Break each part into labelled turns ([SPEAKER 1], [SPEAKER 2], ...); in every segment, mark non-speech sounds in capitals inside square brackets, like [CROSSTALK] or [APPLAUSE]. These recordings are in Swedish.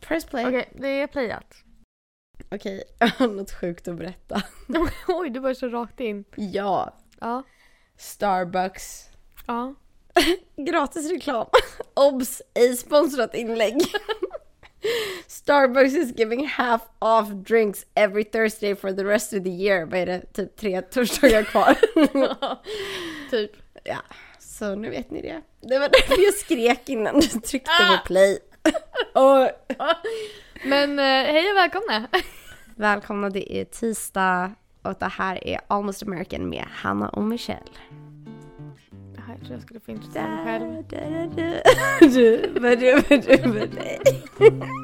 [SPEAKER 1] Press play.
[SPEAKER 2] Okej, det är playat.
[SPEAKER 1] Okej, [LAUGHS] jag har något sjukt att berätta. [LAUGHS]
[SPEAKER 2] Oj, du var så rakt in.
[SPEAKER 1] Ja,
[SPEAKER 2] Ja.
[SPEAKER 1] Starbucks.
[SPEAKER 2] Ja. [LAUGHS]
[SPEAKER 1] Gratis reklam. Obs! Ej sponsrat inlägg. Starbucks is giving half off drinks every Thursday for the rest of the year. Vad är det? Typ tre torsdagar kvar.
[SPEAKER 2] typ.
[SPEAKER 1] ja, så nu vet ni det. Det var därför jag skrek innan du tryckte
[SPEAKER 2] Ah!
[SPEAKER 1] på play. [LAUGHS] Och
[SPEAKER 2] Men eh, hej och välkomna.
[SPEAKER 1] välkomna, det är tisdag och det här är Almost American med Hanna och Michelle.
[SPEAKER 2] Det här tror jag skulle få introducera mig själv. [LAUGHS]
[SPEAKER 1] Du, vad du, vad du, vad du.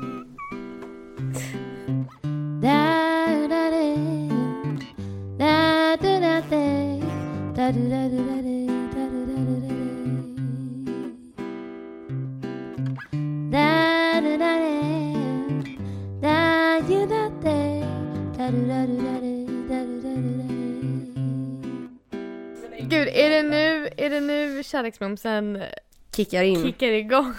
[SPEAKER 2] Gud, är det nu, är det nu kärleksmumsen
[SPEAKER 1] Kickar in.
[SPEAKER 2] kickar igång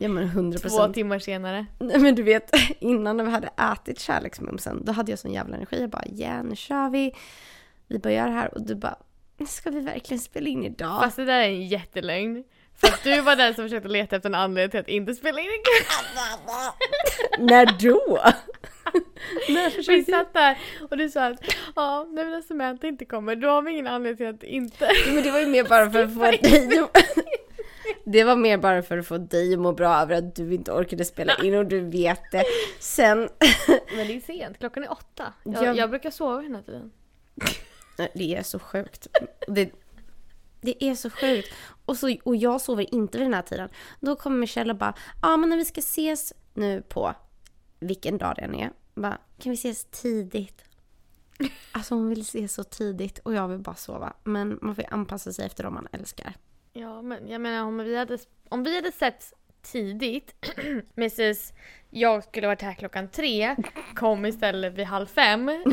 [SPEAKER 1] Ja men 100
[SPEAKER 2] två
[SPEAKER 1] procent.
[SPEAKER 2] timmar senare?
[SPEAKER 1] Nej men du vet, innan när vi hade ätit kärleksmumsen, då hade jag sån jävla energi. Jag bara, ja nu kör vi. Vi det här och du bara, ska vi verkligen spela in idag?
[SPEAKER 2] Fast det där är en jättelögn. För att du var den som försökte leta efter en anledning till att inte spela in ikväll. [LAUGHS]
[SPEAKER 1] När då? [LAUGHS] när
[SPEAKER 2] Vi
[SPEAKER 1] försökte jag?
[SPEAKER 2] satt där och du sa att ja, nu när Samantha inte kommer då har vi ingen anledning till att inte...
[SPEAKER 1] Men det var ju mer bara för att få dig att... [LAUGHS] Det var mer bara för att få dig att må bra över att du inte orkade spela in och du vet det. Sen...
[SPEAKER 2] Men det är sent, klockan är åtta. Jag,
[SPEAKER 1] Jag-
[SPEAKER 2] jag brukar sova den här tiden.
[SPEAKER 1] Det är så sjukt. Det, det är så sjukt. Och, så, och jag sover inte vid den här tiden. Då kommer Michelle och bara, ja men när vi ska ses nu på vilken dag det än är. Bara, kan vi ses tidigt? Alltså hon vill ses så tidigt och jag vill bara sova. Men man får ju anpassa sig efter dem man älskar.
[SPEAKER 2] Ja, men jag menar om vi hade, om vi hade sett tidigt, [CLEARS THROAT] Mrs jag skulle varit här klockan tre, kom istället vid halv fem. [LAUGHS]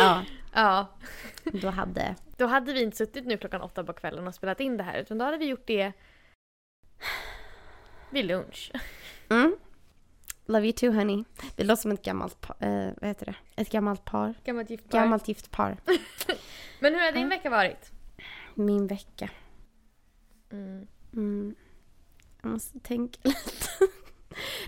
[SPEAKER 1] Ja,
[SPEAKER 2] Ja,
[SPEAKER 1] då hade...
[SPEAKER 2] då hade vi inte suttit nu klockan åtta på kvällen och spelat in det här utan då hade vi gjort det vid lunch.
[SPEAKER 1] Mm. Love you too honey. Vi låter som ett gammalt. Eh, vad heter det? Ett gammalt par.
[SPEAKER 2] Gammalt gift par.
[SPEAKER 1] Gammalt gift par. [LAUGHS]
[SPEAKER 2] Men hur har din vecka varit?
[SPEAKER 1] Min vecka.
[SPEAKER 2] Mm.
[SPEAKER 1] Mm. Jag måste tänka [LAUGHS] lite.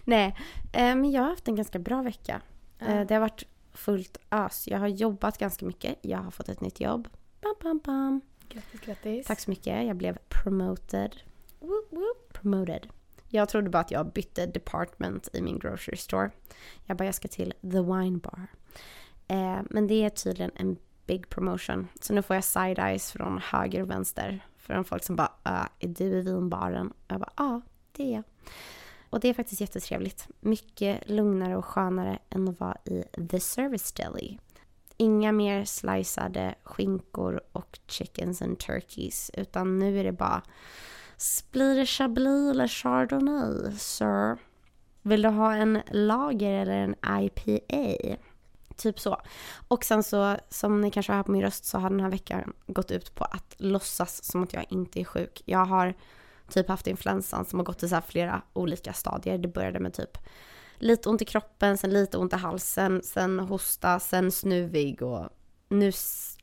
[SPEAKER 1] Nej, eh, men jag har haft en ganska bra vecka. Eh, det har varit fullt ös. Jag har jobbat ganska mycket. Jag har fått ett nytt jobb. Bam, bam, bam.
[SPEAKER 2] Grattis, grattis.
[SPEAKER 1] Tack så mycket. Jag blev promoted.
[SPEAKER 2] Woop, woop.
[SPEAKER 1] Promoted. Jag trodde bara att jag bytte department i min grocery store. Jag bara, jag ska till the wine bar. Eh, men det är tydligen en big promotion. Så nu får jag side-eyes från höger och vänster. Från folk som bara, äh, är du i vinbaren? Jag bara, ja, det är jag. Och det är faktiskt jättetrevligt. Mycket lugnare och skönare än att vara i the service deli. Inga mer sliceade skinkor och chickens and turkeys. Utan nu är det bara blir det Chablis eller Chardonnay, sir? Vill du ha en lager eller en IPA? Typ så. Och sen så, som ni kanske har hört på min röst, så har den här veckan gått ut på att låtsas som att jag inte är sjuk. Jag har typ haft influensan som har gått i så flera olika stadier. Det började med typ lite ont i kroppen, sen lite ont i halsen, sen hosta, sen snuvig och nu,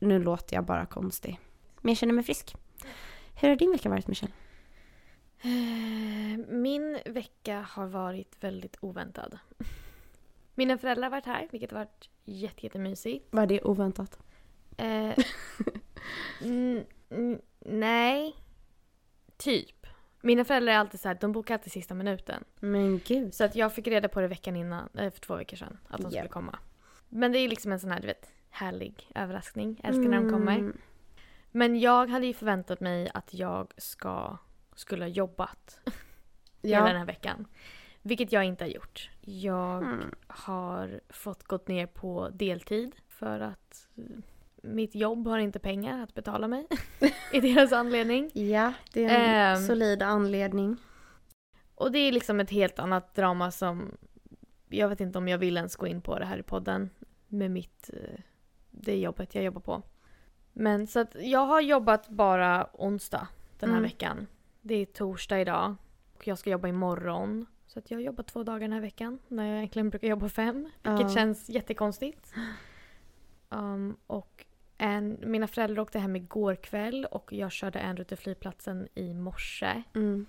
[SPEAKER 1] nu låter jag bara konstig. Men jag känner mig frisk. Hur har din vecka varit Michelle?
[SPEAKER 2] Eh, Min vecka har varit väldigt oväntad. Mina föräldrar har varit här, vilket har varit jätte, jättemysigt.
[SPEAKER 1] Var det oväntat?
[SPEAKER 2] Eh, [LAUGHS] nej, typ. Mina föräldrar är alltid så här, de bokar alltid sista minuten.
[SPEAKER 1] Men gud.
[SPEAKER 2] Så att jag fick reda på det veckan innan, eh, för två veckor sedan, att de
[SPEAKER 1] Ja.
[SPEAKER 2] skulle komma. Men det är liksom en sån här, du vet, härlig överraskning. Jag älskar när de kommer.
[SPEAKER 1] Mm.
[SPEAKER 2] Men jag hade ju förväntat mig att jag ska, skulle ha jobbat hela den
[SPEAKER 1] Ja.
[SPEAKER 2] här veckan. Vilket jag inte har gjort. Jag
[SPEAKER 1] Mm.
[SPEAKER 2] har fått gått ner på deltid för att eh, mitt jobb har inte pengar att betala mig. [LAUGHS] I deras anledning.
[SPEAKER 1] Ja, det är en
[SPEAKER 2] Ehm.
[SPEAKER 1] solid anledning.
[SPEAKER 2] Och det är liksom ett helt annat drama som jag vet inte om jag vill ens gå in på det här i podden med mitt eh, det jobbet jag jobbar på. Men så att jag har jobbat bara onsdag den här
[SPEAKER 1] Mm.
[SPEAKER 2] veckan. Det är torsdag idag och jag ska jobba imorgon. Så att jag jobbar två dagar den här veckan när jag egentligen brukar jobba fem. Vilket
[SPEAKER 1] Ja.
[SPEAKER 2] känns jättekonstigt. Um, [GASPS] och en, mina föräldrar åkte hem igår kväll och jag körde Andrew till flygplatsen i morse.
[SPEAKER 1] Mm.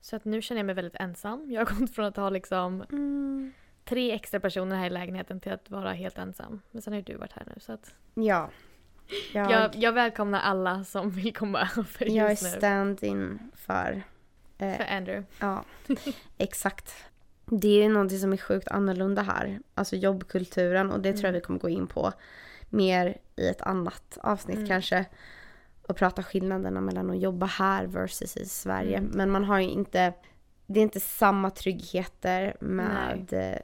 [SPEAKER 2] Så att nu känner jag mig väldigt ensam. Jag har gått från att ha liksom
[SPEAKER 1] Mm.
[SPEAKER 2] tre extra personer här i lägenheten till att vara helt ensam. Men sen har ju du varit här nu så att
[SPEAKER 1] Ja. Jag,
[SPEAKER 2] jag, jag välkomnar alla som vill komma [LAUGHS] över
[SPEAKER 1] jag är
[SPEAKER 2] just nu.
[SPEAKER 1] stand-in för... eh,
[SPEAKER 2] För Andrew.
[SPEAKER 1] Ja, exakt. Det är ju någonting som är sjukt annorlunda här. Alltså jobbkulturen och det tror jag
[SPEAKER 2] Mm.
[SPEAKER 1] vi kommer gå in på mer i ett annat avsnitt
[SPEAKER 2] Mm.
[SPEAKER 1] kanske. Och prata skillnaderna mellan att jobba här versus i Sverige.
[SPEAKER 2] Mm.
[SPEAKER 1] Men man har ju inte, det är inte samma tryggheter med eh,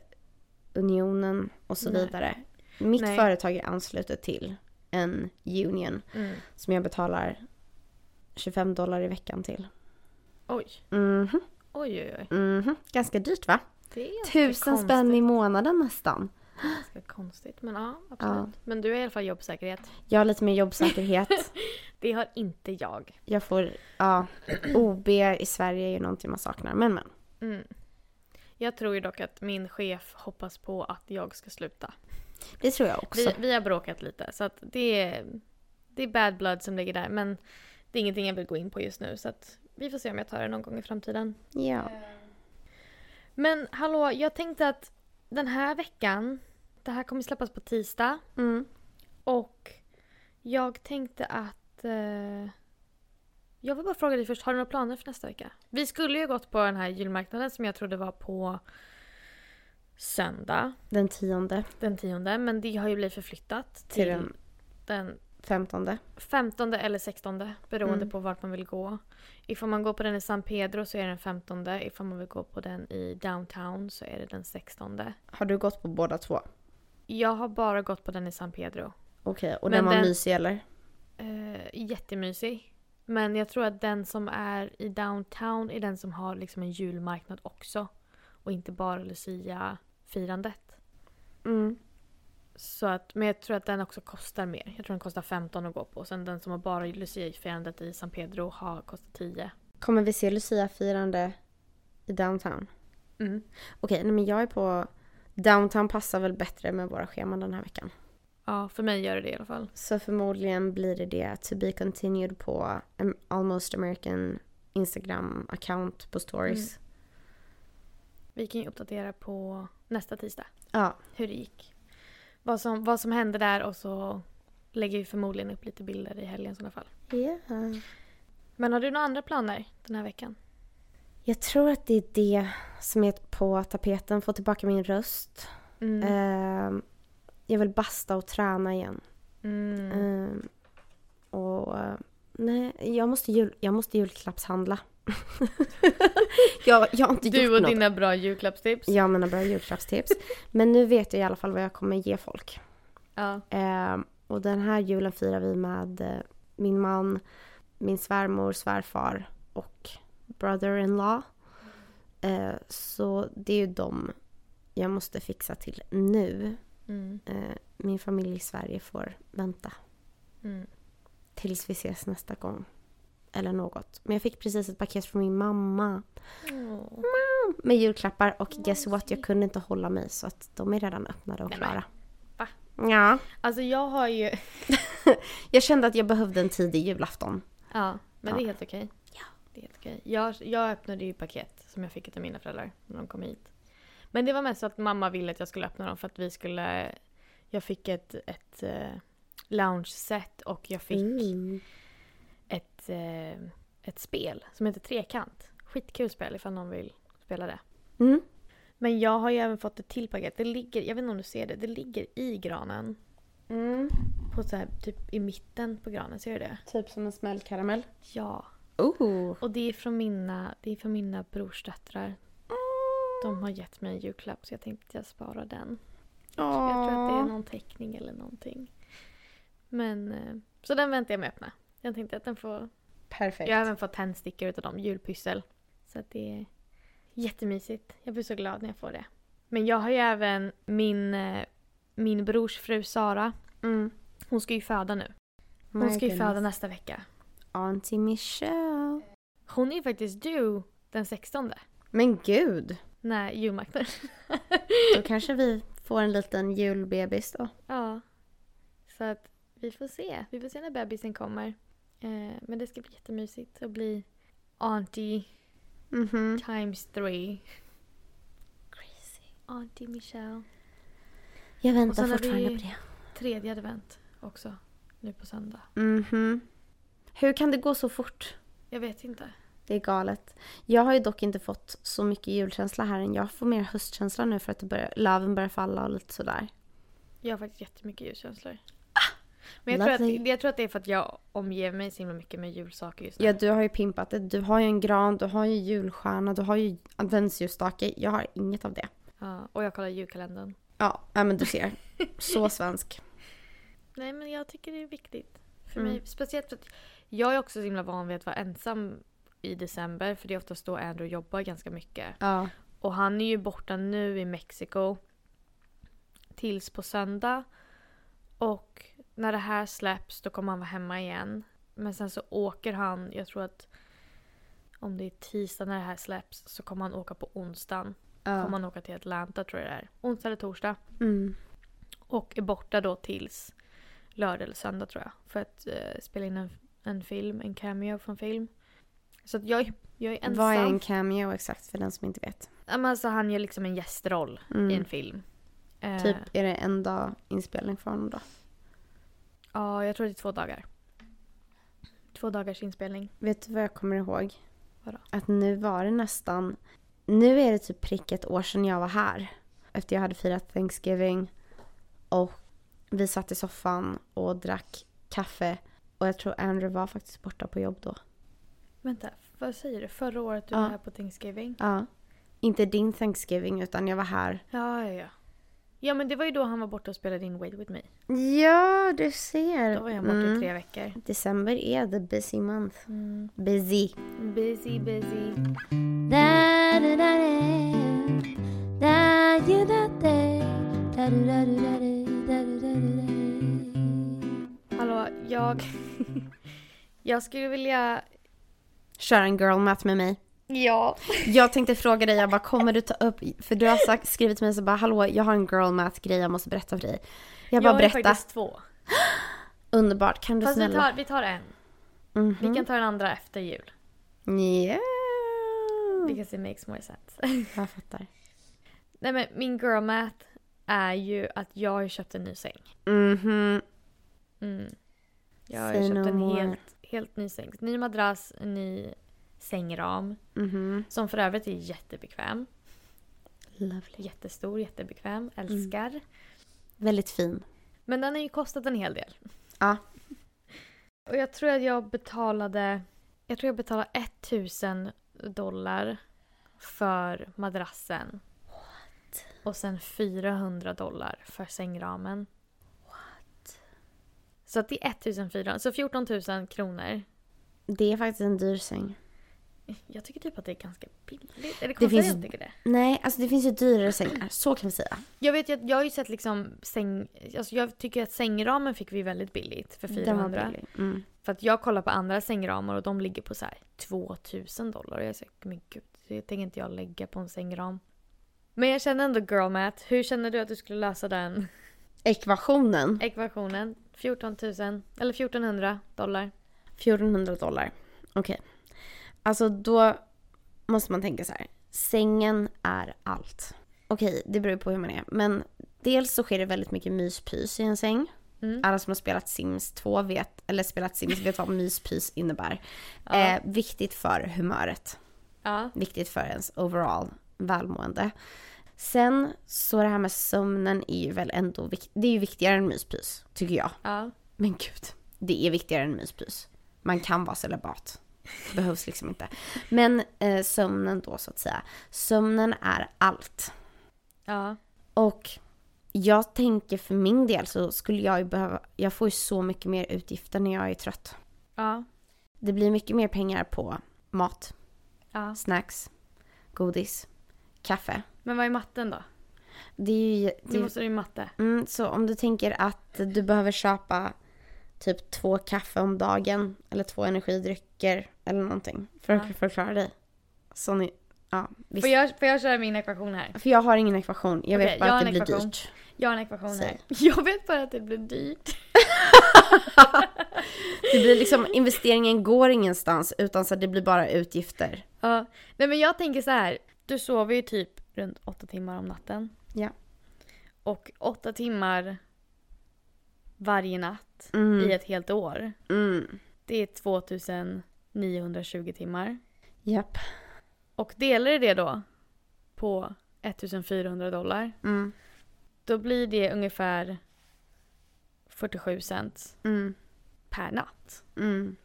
[SPEAKER 1] unionen och så
[SPEAKER 2] Nej.
[SPEAKER 1] vidare. Mitt
[SPEAKER 2] Nej.
[SPEAKER 1] företag är anslutet till en union
[SPEAKER 2] Mm.
[SPEAKER 1] som jag betalar 25 dollar i veckan till.
[SPEAKER 2] Oj.
[SPEAKER 1] Mhm,
[SPEAKER 2] Oj, oj, oj.
[SPEAKER 1] mhm. Ganska dyrt va? Tusen spänn i
[SPEAKER 2] konstigt.
[SPEAKER 1] månaden nästan.
[SPEAKER 2] Ganska konstigt, men ja, absolut. Men du har i alla fall jobbsäkerhet.
[SPEAKER 1] Jag har lite mer jobbsäkerhet. [LAUGHS]
[SPEAKER 2] Det har inte jag.
[SPEAKER 1] Jag får, ja, OB i Sverige är ju någonting man saknar. Men men.
[SPEAKER 2] Mm. Jag tror ju dock att min chef hoppas på att jag ska sluta.
[SPEAKER 1] Det tror jag också.
[SPEAKER 2] Vi, vi har bråkat lite så att det är, det är bad blood som ligger där men det är ingenting jag vill gå in på just nu så att vi får se om jag tar det någon gång i framtiden.
[SPEAKER 1] Ja.
[SPEAKER 2] Men hallå, jag tänkte att den här veckan, det här kommer släppas på tisdag
[SPEAKER 1] Mm.
[SPEAKER 2] och jag tänkte att eh, jag vill bara fråga dig först, har du några planer för nästa vecka? Vi skulle ju gått på den här julmarknaden som jag trodde var på söndag
[SPEAKER 1] Den tionde
[SPEAKER 2] den tionde men det har ju blivit förflyttat till,
[SPEAKER 1] till den
[SPEAKER 2] den
[SPEAKER 1] femtonde.
[SPEAKER 2] 15 eller 16 beroende
[SPEAKER 1] Mm.
[SPEAKER 2] på vart man vill gå. Ifall man går på den i San Pedro så är det den 15 ifall man vill gå på den i downtown så är det den 16
[SPEAKER 1] Har du gått på båda två?
[SPEAKER 2] Jag har bara gått på den i San Pedro.
[SPEAKER 1] Okej, och
[SPEAKER 2] Men
[SPEAKER 1] den var
[SPEAKER 2] den-
[SPEAKER 1] mysig eller?
[SPEAKER 2] Eh, jättemysig. Men jag tror att den som är i downtown är den som har liksom en julmarknad också. Och inte bara Lucia-firandet.
[SPEAKER 1] Mm.
[SPEAKER 2] Så att, men jag tror att den också kostar mer. Jag tror den kostar 15 att gå på. Sen den som har bara Lucia-firandet i San Pedro har kostat 10.
[SPEAKER 1] Kommer vi se Lucia-firande i downtown?
[SPEAKER 2] Mm.
[SPEAKER 1] Okej, nej men jag är på... Downtown passar väl bättre med våra scheman den här veckan.
[SPEAKER 2] Ja, för mig gör det det i alla fall.
[SPEAKER 1] Så förmodligen blir det det to be continued på Almost American Instagram-account på stories.
[SPEAKER 2] Vi kan ju uppdatera på nästa tisdag
[SPEAKER 1] Ja,
[SPEAKER 2] hur det gick. Vad som, vad som hände där och så lägger vi förmodligen upp lite bilder i helgen i sådana fall.
[SPEAKER 1] yeah.
[SPEAKER 2] Men har du några andra planer den här veckan?
[SPEAKER 1] Jag tror att det är det som är på tapeten. Få tillbaka min röst.
[SPEAKER 2] Mm.
[SPEAKER 1] Ehm, jag vill basta och träna igen.
[SPEAKER 2] Mm.
[SPEAKER 1] Ehm, och eh, nej, jag måste, jul, jag måste julklappshandla. [LAUGHS] jag, jag har inte
[SPEAKER 2] Du
[SPEAKER 1] gjort
[SPEAKER 2] och
[SPEAKER 1] något.
[SPEAKER 2] dina bra julklappstips.
[SPEAKER 1] Jag menar bra julklappstips. Men nu vet jag i alla fall vad jag kommer ge folk.
[SPEAKER 2] Ja.
[SPEAKER 1] Ehm, och den här julen firar vi med eh, min man, min svärmor, svärfar och brother-in-law. Eh, så det är ju de jag måste fixa till nu.
[SPEAKER 2] Mm.
[SPEAKER 1] Eh, min familj i Sverige får vänta
[SPEAKER 2] Mm.
[SPEAKER 1] tills vi ses nästa gång. Eller något. Men jag fick precis ett paket från min mamma
[SPEAKER 2] Åh.
[SPEAKER 1] med julklappar och guess what? Jag kunde inte hålla mig så att de är redan öppnade och klara.
[SPEAKER 2] va?
[SPEAKER 1] Ja.
[SPEAKER 2] Alltså jag har ju... [LAUGHS]
[SPEAKER 1] Jag kände att jag behövde en tidig julafton.
[SPEAKER 2] Ja, men det
[SPEAKER 1] Ja.
[SPEAKER 2] är helt okej.
[SPEAKER 1] Ja.
[SPEAKER 2] Det är helt okej. Jag, jag öppnade ju paket som jag fick av mina föräldrar när de kom hit. Men det var mest så att mamma ville att jag skulle öppna dem för att vi skulle... Jag fick ett, ett uh, lounge-set och jag fick
[SPEAKER 1] Mm.
[SPEAKER 2] Ett, eh, ett spel som heter Trekant. Skitkul spel ifall någon vill spela det.
[SPEAKER 1] Mm.
[SPEAKER 2] Men jag har ju även fått ett till paket. Det ligger, jag vet inte om du ser det, det ligger i granen.
[SPEAKER 1] Mm.
[SPEAKER 2] På så här, typ i mitten på granen, ser du det?
[SPEAKER 1] Typ som en smällkaramell.
[SPEAKER 2] Ja.
[SPEAKER 1] Oh.
[SPEAKER 2] Och det är från mina, det är från mina brorsdöttrar. De har gett mig en julklapp så jag tänkte jag sparar den. Jag tror att det är någon teckning eller någonting. Men, eh, så den väntar jag med att öppna. Jag tänkte att den får...
[SPEAKER 1] Perfekt.
[SPEAKER 2] Jag har även fått tändstickor utav dem, julpyssel. Så att det är jättemysigt. Jag blir så glad när jag får det. Men jag har ju även min, eh, min brors fru Sara.
[SPEAKER 1] Mm.
[SPEAKER 2] Hon ska ju föda nu. Hon
[SPEAKER 1] My
[SPEAKER 2] ska ju
[SPEAKER 1] goodness.
[SPEAKER 2] föda nästa vecka.
[SPEAKER 1] Auntie Michelle.
[SPEAKER 2] Hon är ju faktiskt due den 16.
[SPEAKER 1] Men gud.
[SPEAKER 2] Nej, julmarknaden. [LAUGHS]
[SPEAKER 1] Då kanske vi [LAUGHS] får en liten julbebis då.
[SPEAKER 2] ja. Så att vi får se. Vi får se när bebisen kommer. Eh, men det ska bli jättemysigt att bli Auntie
[SPEAKER 1] Mhm.
[SPEAKER 2] times three.
[SPEAKER 1] Crazy.
[SPEAKER 2] Auntie Michelle.
[SPEAKER 1] Jag väntar fortfarande på det.
[SPEAKER 2] Tredje advent också. Nu på söndag.
[SPEAKER 1] Mhm. Hur kan det gå så fort?
[SPEAKER 2] Jag vet inte.
[SPEAKER 1] Det är galet. Jag har ju dock inte fått så mycket julkänsla här än. Jag får mer höstkänsla nu för att det börjar, löven börjar falla och lite sådär.
[SPEAKER 2] Jag har faktiskt jättemycket jullkänslor. Men jag tror, att, jag tror att det är för att jag omger mig så himla mycket med julsaker just nu.
[SPEAKER 1] Ja, du har ju pimpat det. Du har ju en gran, du har ju julstjärna, du har ju adventsljusstake. Jag har inget av det.
[SPEAKER 2] Ja, och jag kollar julkalendern.
[SPEAKER 1] Ja, ja men du ser. Så [LAUGHS] svensk.
[SPEAKER 2] Nej men jag tycker det är viktigt. För
[SPEAKER 1] Mm.
[SPEAKER 2] mig, speciellt för att jag är också så himla van vid att vara ensam i december. För det är oftast då Andrew jobbar ganska mycket.
[SPEAKER 1] Ja.
[SPEAKER 2] Och han är ju borta nu i Mexiko. Tills på söndag. Och när det här släpps då kommer han vara hemma igen. Men sen så åker han, jag tror att om det är tisdag när det här släpps så kommer han åka på onsdagen. Kommer
[SPEAKER 1] ja.
[SPEAKER 2] han åka till Atlanta tror jag det är. Onsdag eller torsdag.
[SPEAKER 1] Mm.
[SPEAKER 2] Och är borta då tills lördag eller söndag tror jag. För att eh, spela in en, en film, en cameo från film. Så att jag, jag är ensam.
[SPEAKER 1] Vad är en cameo exakt för den som inte vet?
[SPEAKER 2] Ja, men Alltså han gör liksom en gästroll
[SPEAKER 1] Mm.
[SPEAKER 2] i en film. Eh,
[SPEAKER 1] Typ är det en dag inspelning för honom då?
[SPEAKER 2] Ja, jag tror det är två dagar. Två dagars inspelning.
[SPEAKER 1] Vet du vad jag kommer ihåg?
[SPEAKER 2] Vadå?
[SPEAKER 1] Att nu var det nästan... Nu är det typ prick ett år sedan jag var här. Efter jag hade firat Thanksgiving. Och vi satt i soffan och drack kaffe. Och jag tror Andrew var faktiskt borta på jobb då.
[SPEAKER 2] Vänta, vad säger du? Förra året du
[SPEAKER 1] Ja.
[SPEAKER 2] var här på Thanksgiving?
[SPEAKER 1] Ja. Inte din Thanksgiving utan jag var här.
[SPEAKER 2] Ja, ja, ja. Ja, men det var ju då han var borta och spelade in Wait With Me.
[SPEAKER 1] Ja, du ser.
[SPEAKER 2] Då var jag borta
[SPEAKER 1] Mm.
[SPEAKER 2] i tre veckor.
[SPEAKER 1] December är the busy month.
[SPEAKER 2] Mm.
[SPEAKER 1] Busy.
[SPEAKER 2] Busy, busy.
[SPEAKER 1] Da, da, da, da.
[SPEAKER 2] Hallå, jag... [LAUGHS] jag skulle vilja...
[SPEAKER 1] Kör en girl math med mig.
[SPEAKER 2] Ja.
[SPEAKER 1] Jag tänkte fråga dig, jag bara kommer du ta upp, för du har sagt, skrivit till mig så bara hallå jag har en girl math grej jag måste berätta för dig. Jag bara
[SPEAKER 2] jag
[SPEAKER 1] berätta,
[SPEAKER 2] faktiskt två. [GASPS]
[SPEAKER 1] underbart, kan du
[SPEAKER 2] Fast vi
[SPEAKER 1] snälla?
[SPEAKER 2] tar, vi tar en.
[SPEAKER 1] Mhm.
[SPEAKER 2] Vi kan ta den andra efter jul.
[SPEAKER 1] Yeah.
[SPEAKER 2] Because it makes more sense. [LAUGHS]
[SPEAKER 1] Jag fattar.
[SPEAKER 2] Nej men min girl math är ju att jag har köpt en ny säng.
[SPEAKER 1] Mhm.
[SPEAKER 2] Mm. Jag har
[SPEAKER 1] Say
[SPEAKER 2] köpt
[SPEAKER 1] no
[SPEAKER 2] en helt, helt ny säng. Ny madrass, ny sängram.
[SPEAKER 1] Mhm.
[SPEAKER 2] Som för övrigt är jättebekväm.
[SPEAKER 1] Lovely.
[SPEAKER 2] Jättestor, jättebekväm. Älskar.
[SPEAKER 1] Väldigt fin.
[SPEAKER 2] Men den har ju kostat en hel del.
[SPEAKER 1] Ja. [LAUGHS]
[SPEAKER 2] Och jag tror att jag betalade... Jag tror jag betalade 1000 dollar för madrassen. What? Och sen 400 dollar för sängramen.
[SPEAKER 1] What?
[SPEAKER 2] Så att det är 1400, så 14 000 kronor.
[SPEAKER 1] Det är faktiskt en dyr säng.
[SPEAKER 2] Jag tycker typ att det är ganska billigt. Eller
[SPEAKER 1] Det
[SPEAKER 2] konstigt
[SPEAKER 1] finns-
[SPEAKER 2] jag tycker det.
[SPEAKER 1] Nej, alltså det finns ju dyrare sängar, så kan vi säga.
[SPEAKER 2] Jag vet ju att jag har ju sett liksom säng... Alltså jag tycker att sängramen fick vi väldigt billigt för
[SPEAKER 1] Den var
[SPEAKER 2] 400.
[SPEAKER 1] billig. Mm.
[SPEAKER 2] För att jag kollar på andra sängramar och de ligger på så här 2000 dollar. Jag säger men gud, det tänker inte jag lägga på en sängram. Men jag känner ändå girl math. Hur känner du att du skulle lösa den
[SPEAKER 1] Ekvationen,
[SPEAKER 2] ekvationen? 14 000 eller 1400 dollar.
[SPEAKER 1] 1400 dollar. Okej. Alltså då måste man tänka så här. Sängen är allt. Okej, det beror på hur man är. Men dels så sker det väldigt mycket myspys i en säng.
[SPEAKER 2] Mm.
[SPEAKER 1] Alla som har spelat Sims 2 vet, eller spelat Sims vet vad myspys innebär.
[SPEAKER 2] Ja.
[SPEAKER 1] Eh, viktigt för humöret.
[SPEAKER 2] Ja.
[SPEAKER 1] Viktigt för ens overall välmående. Sen så det här med sömnen är ju väl ändå det är ju viktigare än myspys, tycker jag.
[SPEAKER 2] Ja.
[SPEAKER 1] Men gud, det är viktigare än myspys. Man kan vara celibat. Behövs liksom inte. Men eh, sömnen då så att säga. Sömnen är allt.
[SPEAKER 2] Ja.
[SPEAKER 1] Och jag tänker för min del så skulle jag ju behöva, jag får ju så mycket mer utgifter när jag är trött.
[SPEAKER 2] Ja.
[SPEAKER 1] Det blir mycket mer pengar på mat,
[SPEAKER 2] Ja.
[SPEAKER 1] snacks, godis, kaffe.
[SPEAKER 2] Men vad är matten då?
[SPEAKER 1] Det är ju...
[SPEAKER 2] Det
[SPEAKER 1] Det,
[SPEAKER 2] måste ju matte.
[SPEAKER 1] mm, så om du tänker att du behöver köpa typ två kaffe om dagen eller två energidrycker eller någonting för att
[SPEAKER 2] Ja.
[SPEAKER 1] förklara dig. Så ni, Ja, visst.
[SPEAKER 2] Får jag, får jag köra min ekvation här?
[SPEAKER 1] För jag har ingen ekvation. Jag vet
[SPEAKER 2] Okej,
[SPEAKER 1] bara
[SPEAKER 2] jag
[SPEAKER 1] att det
[SPEAKER 2] en
[SPEAKER 1] blir
[SPEAKER 2] ekvation.
[SPEAKER 1] dyrt.
[SPEAKER 2] Jag har en ekvation här. [LAUGHS] Jag vet bara att det blir dyrt. [LAUGHS]
[SPEAKER 1] Det blir liksom, investeringen går ingenstans utan så det blir bara utgifter.
[SPEAKER 2] Ja. Nej men jag tänker så här. Du sover ju typ runt åtta timmar om natten.
[SPEAKER 1] Ja.
[SPEAKER 2] Och åtta timmar varje natt
[SPEAKER 1] Mm.
[SPEAKER 2] i ett helt år.
[SPEAKER 1] Mm.
[SPEAKER 2] Det är 2920 timmar.
[SPEAKER 1] Japp.
[SPEAKER 2] Och delar du det då på 1400 dollar.
[SPEAKER 1] Mm.
[SPEAKER 2] Då blir det ungefär 47 cent
[SPEAKER 1] Mm.
[SPEAKER 2] per natt.
[SPEAKER 1] Mm.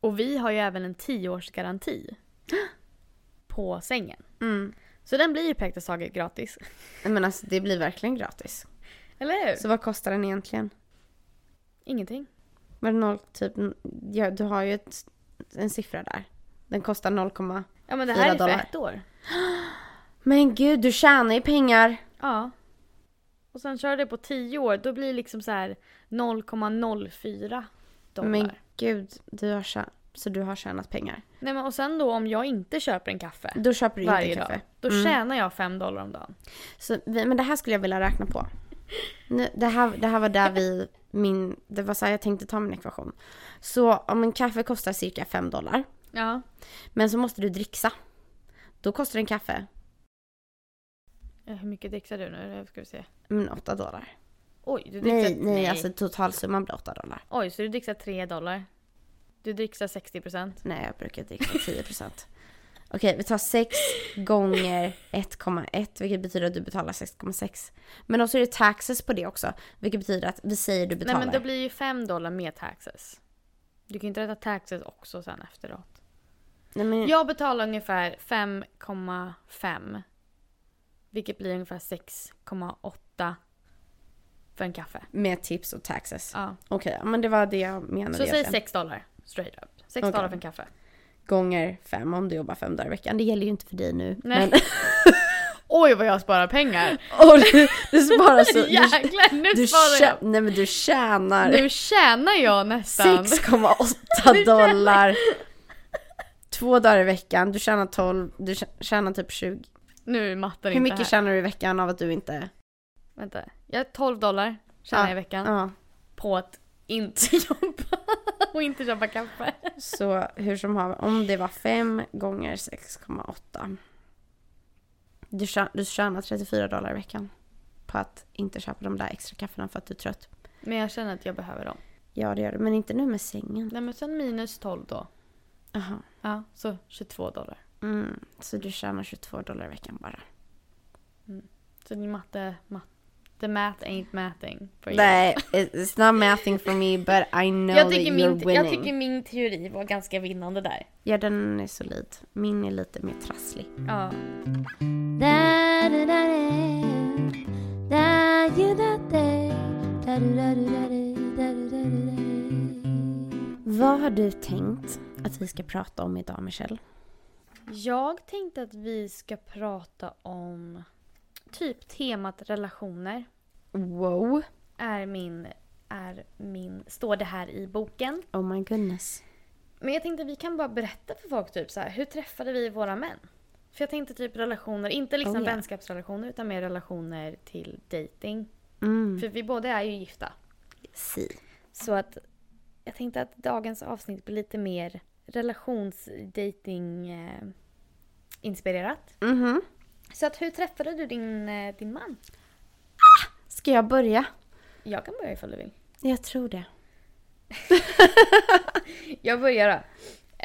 [SPEAKER 2] Och vi har ju även en 10-årsgaranti [GASPS] på sängen.
[SPEAKER 1] Mm.
[SPEAKER 2] Så den blir ju praktiskt taget gratis.
[SPEAKER 1] Men alltså det blir verkligen gratis.
[SPEAKER 2] Eller hur?
[SPEAKER 1] Så vad kostar den egentligen?
[SPEAKER 2] Ingenting.
[SPEAKER 1] Var det noll, typ, ja, du har ju ett, en siffra där. Den kostar 0,
[SPEAKER 2] Ja men det här är för ett år.
[SPEAKER 1] men gud du tjänar ju pengar.
[SPEAKER 2] Ja. Och sen kör det på 10 år, då blir det liksom så här 0,04 dollar.
[SPEAKER 1] Men gud, du har tjänat, så du har tjänat pengar.
[SPEAKER 2] Nej men och sen då om jag inte köper en kaffe
[SPEAKER 1] Då köper du
[SPEAKER 2] varje
[SPEAKER 1] inte kaffe.
[SPEAKER 2] dag, då
[SPEAKER 1] Mm.
[SPEAKER 2] tjänar jag 5 dollar om dagen.
[SPEAKER 1] Så men det här skulle jag vilja räkna på. Nu, det, här, det här var där vi, min, det var så här jag tänkte ta min ekvation. Så om en kaffe kostar cirka 5 dollar,
[SPEAKER 2] Ja.
[SPEAKER 1] men så måste du dricksa. Då kostar en kaffe
[SPEAKER 2] Eh, Hur mycket dricksar du nu? Ska vi se.
[SPEAKER 1] men 8 dollar.
[SPEAKER 2] Oj, du dricksar...
[SPEAKER 1] Nej, nej, alltså totalsumman blir 8 dollar.
[SPEAKER 2] Oj, så du dricksar 3 dollar. Du dricksar 60%.
[SPEAKER 1] Nej, jag brukar dricka 10 procent. Okej, vi tar 6 gånger 1,1 vilket betyder att du betalar 6,6. Men också är det taxes på det också, vilket betyder att vi säger du betalar.
[SPEAKER 2] Nej men det blir ju 5 dollar med taxes. Du kan ju inte rätta taxes också sen efteråt.
[SPEAKER 1] Nej, men,
[SPEAKER 2] Jag betalar ungefär 5,5. Vilket blir ungefär 6,8 för en kaffe.
[SPEAKER 1] Med tips och taxes.
[SPEAKER 2] Ja.
[SPEAKER 1] Okej, ja, men det var det jag menade
[SPEAKER 2] Så säg
[SPEAKER 1] egentligen.
[SPEAKER 2] 6 dollar straight up. 6
[SPEAKER 1] Okej.
[SPEAKER 2] dollar för en kaffe.
[SPEAKER 1] Gånger 5 om du jobbar 5 dagar i veckan. Det gäller ju inte för dig nu.
[SPEAKER 2] Nej.
[SPEAKER 1] Men,
[SPEAKER 2] Oj vad jag sparar pengar! [LAUGHS]
[SPEAKER 1] och du, du sparar så... [LAUGHS]
[SPEAKER 2] Jäklar nu
[SPEAKER 1] du,
[SPEAKER 2] sparar jag!
[SPEAKER 1] tjä, nej men du tjänar
[SPEAKER 2] Nu tjänar jag nästan!
[SPEAKER 1] 6,8 [LAUGHS] dollar. Två dagar i veckan. Du tjänar 12, du tjä- tjänar typ 20.
[SPEAKER 2] Nu är matten
[SPEAKER 1] Hur
[SPEAKER 2] inte
[SPEAKER 1] mycket
[SPEAKER 2] här.
[SPEAKER 1] tjänar du i veckan av att du inte...
[SPEAKER 2] Vänta. Jag har 12 dollar tjänar
[SPEAKER 1] Ja,
[SPEAKER 2] jag i veckan.
[SPEAKER 1] Ja.
[SPEAKER 2] På att inte jobba och inte köpa kaffe.
[SPEAKER 1] Så hur som haver, om det var 5 gånger 6,8. Du, du tjänar 34 dollar i veckan. På att inte köpa de där extra kaffena för att du är trött.
[SPEAKER 2] Men jag känner att jag behöver dem.
[SPEAKER 1] Ja det gör du, men inte nu med sängen.
[SPEAKER 2] Nej men sen minus 12 då.
[SPEAKER 1] Jaha.
[SPEAKER 2] Ja, så 22 dollar.
[SPEAKER 1] Mm, så du tjänar 22 dollar i veckan bara.
[SPEAKER 2] Så din matte, matte, the math ain't mathing for you.
[SPEAKER 1] Nej, it's not mathing for me but I know
[SPEAKER 2] jag
[SPEAKER 1] that
[SPEAKER 2] tycker,
[SPEAKER 1] you're
[SPEAKER 2] min,
[SPEAKER 1] winning.
[SPEAKER 2] jag tycker min teori var ganska vinnande där.
[SPEAKER 1] Ja den är solid. Min är lite mer trasslig.
[SPEAKER 2] Ja.
[SPEAKER 1] Vad har du tänkt att vi ska prata om idag Michelle?
[SPEAKER 2] Jag tänkte att vi ska prata om typ temat relationer.
[SPEAKER 1] Wow.
[SPEAKER 2] Är min, är min, står det här i boken.
[SPEAKER 1] Oh my goodness.
[SPEAKER 2] Men jag tänkte vi kan bara berätta för folk typ så här, hur träffade vi våra män? För jag tänkte typ relationer, inte liksom
[SPEAKER 1] Oh, yeah.
[SPEAKER 2] vänskapsrelationer utan mer relationer till dating.
[SPEAKER 1] Mm.
[SPEAKER 2] För vi båda är ju gifta.
[SPEAKER 1] Si.
[SPEAKER 2] Så att jag tänkte att dagens avsnitt blir lite mer relationsdating eh, inspirerat.
[SPEAKER 1] Mhm.
[SPEAKER 2] Så att hur träffade du din, eh, din man?
[SPEAKER 1] Ska jag börja?
[SPEAKER 2] Jag kan börja ifall du vill.
[SPEAKER 1] Jag tror det. [LAUGHS]
[SPEAKER 2] Jag börjar då.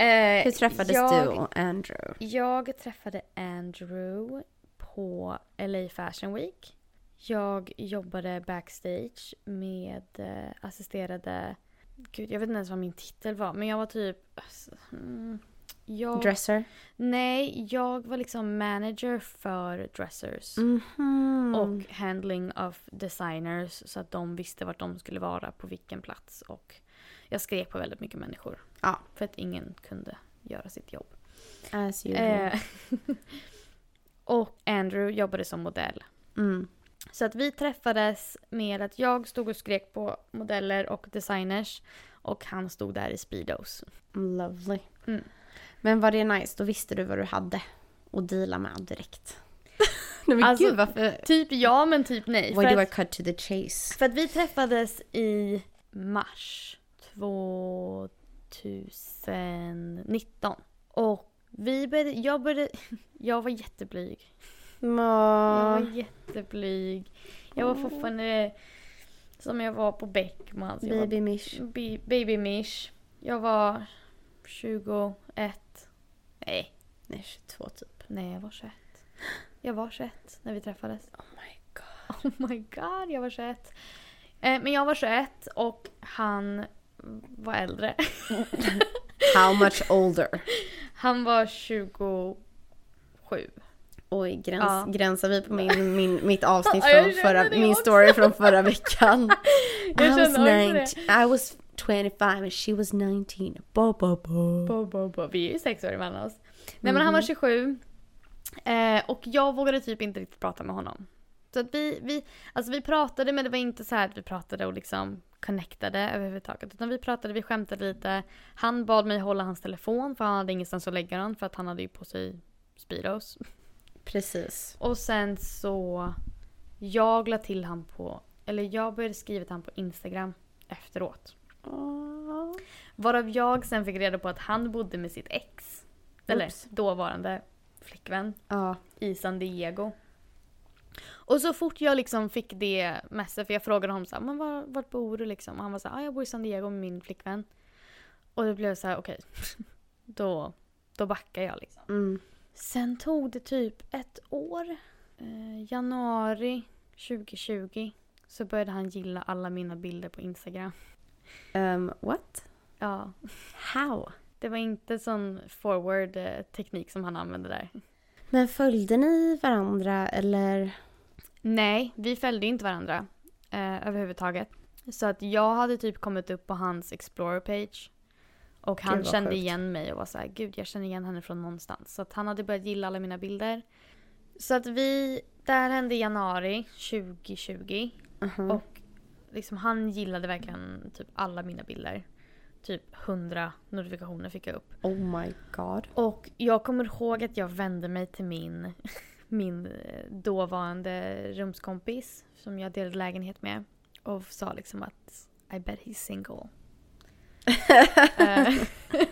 [SPEAKER 2] Eh,
[SPEAKER 1] Hur träffades
[SPEAKER 2] jag,
[SPEAKER 1] du och Andrew?
[SPEAKER 2] Jag träffade Andrew på LA Fashion Week. Jag jobbade backstage med eh, assisterade... Gud, jag vet inte ens vad min titel var, men jag var typ... alltså, mm, jag,
[SPEAKER 1] Dresser?
[SPEAKER 2] nej, jag var liksom manager för dressers.
[SPEAKER 1] Mhm.
[SPEAKER 2] Och handling of designers så att de visste vart de skulle vara på vilken plats. Och jag skrek på väldigt mycket människor.
[SPEAKER 1] Ja.
[SPEAKER 2] För att ingen kunde göra sitt jobb.
[SPEAKER 1] As usual.
[SPEAKER 2] Eh, [LAUGHS] och Andrew jobbade som modell.
[SPEAKER 1] Mm.
[SPEAKER 2] Så att vi träffades med att jag stod och skrek på modeller och designers. Och han stod där i Speedos.
[SPEAKER 1] Lovely.
[SPEAKER 2] Mm.
[SPEAKER 1] Men var det nice? Då visste du vad du hade att deala med direkt. [LAUGHS] Nej men
[SPEAKER 2] Alltså,
[SPEAKER 1] gud varför...
[SPEAKER 2] Typ ja men typ nej.
[SPEAKER 1] Why do I
[SPEAKER 2] att,
[SPEAKER 1] cut to the chase?
[SPEAKER 2] för att vi träffades i mars 2019. Och vi började, jag började, [LAUGHS] jag var jätteblyg. Jag
[SPEAKER 1] Nå.
[SPEAKER 2] var jätteblyg. Jag var fortfarande som jag var på Beckmans. Jag var
[SPEAKER 1] Baby mish.
[SPEAKER 2] Bi- Baby Mish. Jag var 21. Nej,
[SPEAKER 1] Nej 22 typ.
[SPEAKER 2] nej jag var 21. Jag var 21 när vi träffades.
[SPEAKER 1] Oh my god.
[SPEAKER 2] Oh my god, jag var 21. Eh, men jag var 21 och han var äldre. [LAUGHS]
[SPEAKER 1] How much older?
[SPEAKER 2] Han var 27.
[SPEAKER 1] Oj, gräns,
[SPEAKER 2] Ja.
[SPEAKER 1] gränsar vi på min, min, mitt [LAUGHS] avsnitt från förra, min story från förra veckan. [LAUGHS] I was,
[SPEAKER 2] känner också
[SPEAKER 1] 19, I was 25 and she was 19. Bo, bo, bo.
[SPEAKER 2] Bo, bo, bo. Vi är ju sex år emellan oss. Nej men han var 27. Eh, och jag vågade typ inte riktigt prata med honom. Så att vi, vi, alltså vi pratade men det var inte så här att vi pratade och liksom connectade överhuvudtaget. Utan vi pratade, vi skämtade lite. Han bad mig hålla hans telefon för han hade ingenstans att lägga den för att han hade ju på sig Speedos.
[SPEAKER 1] Precis.
[SPEAKER 2] Och sen så jag la till han på, eller jag började skriva till han på Instagram efteråt. Varav jag sen fick reda på att han bodde med sitt ex. Eller
[SPEAKER 1] Oops.
[SPEAKER 2] dåvarande flickvän
[SPEAKER 1] Ja.
[SPEAKER 2] i San Diego. Och så fort jag liksom fick det med sig, för jag frågade honom så här, men var, vart bor du liksom? Och han var så här, ah, jag bor i San Diego med min flickvän. Och det blev så här, okej, [LAUGHS] då, då backar jag liksom.
[SPEAKER 1] Mm.
[SPEAKER 2] Sen tog det typ ett år. Eh, januari 2020 så började han gilla alla mina bilder på Instagram.
[SPEAKER 1] Um, what?
[SPEAKER 2] Ja,
[SPEAKER 1] How?
[SPEAKER 2] det var inte sån forward eh, som han använde där.
[SPEAKER 1] Men följde ni varandra eller?
[SPEAKER 2] Nej, vi följde inte varandra eh, överhuvudtaget. Så att jag hade typ kommit upp på hans Explorer page. Och han kände
[SPEAKER 1] sjukt.
[SPEAKER 2] igen mig och var så här, gud jag känner igen henne från någonstans. Så att han hade börjat gilla alla mina bilder. Så att vi, det här hände i januari 2020.
[SPEAKER 1] Mhm.
[SPEAKER 2] Och liksom han gillade verkligen typ alla mina bilder. Typ 100 notifikationer fick jag upp.
[SPEAKER 1] Oh my god.
[SPEAKER 2] Och jag kommer ihåg att jag vände mig till min, [LAUGHS] min eh, dåvarande rumskompis som jag delade lägenhet med. Och sa liksom att I bet he's single. Eh, [LAUGHS]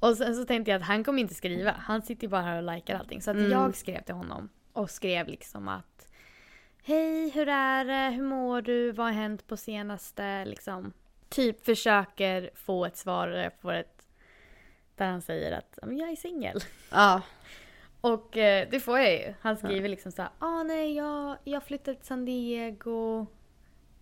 [SPEAKER 2] och sen så tänkte jag att han kommer inte skriva. Han sitter ju bara här och likar allting. Så att
[SPEAKER 1] Mm.
[SPEAKER 2] jag skrev till honom. Och skrev liksom att Hej, hur är det? Hur mår du? Vad har hänt på senaste? Liksom. Typ försöker få ett svar på ett där han säger att "Ja, jag är singel.
[SPEAKER 1] Ja.
[SPEAKER 2] Och eh, det får jag ju. Han skriver liksom så här, ah nej jag, jag flyttade till San Diego.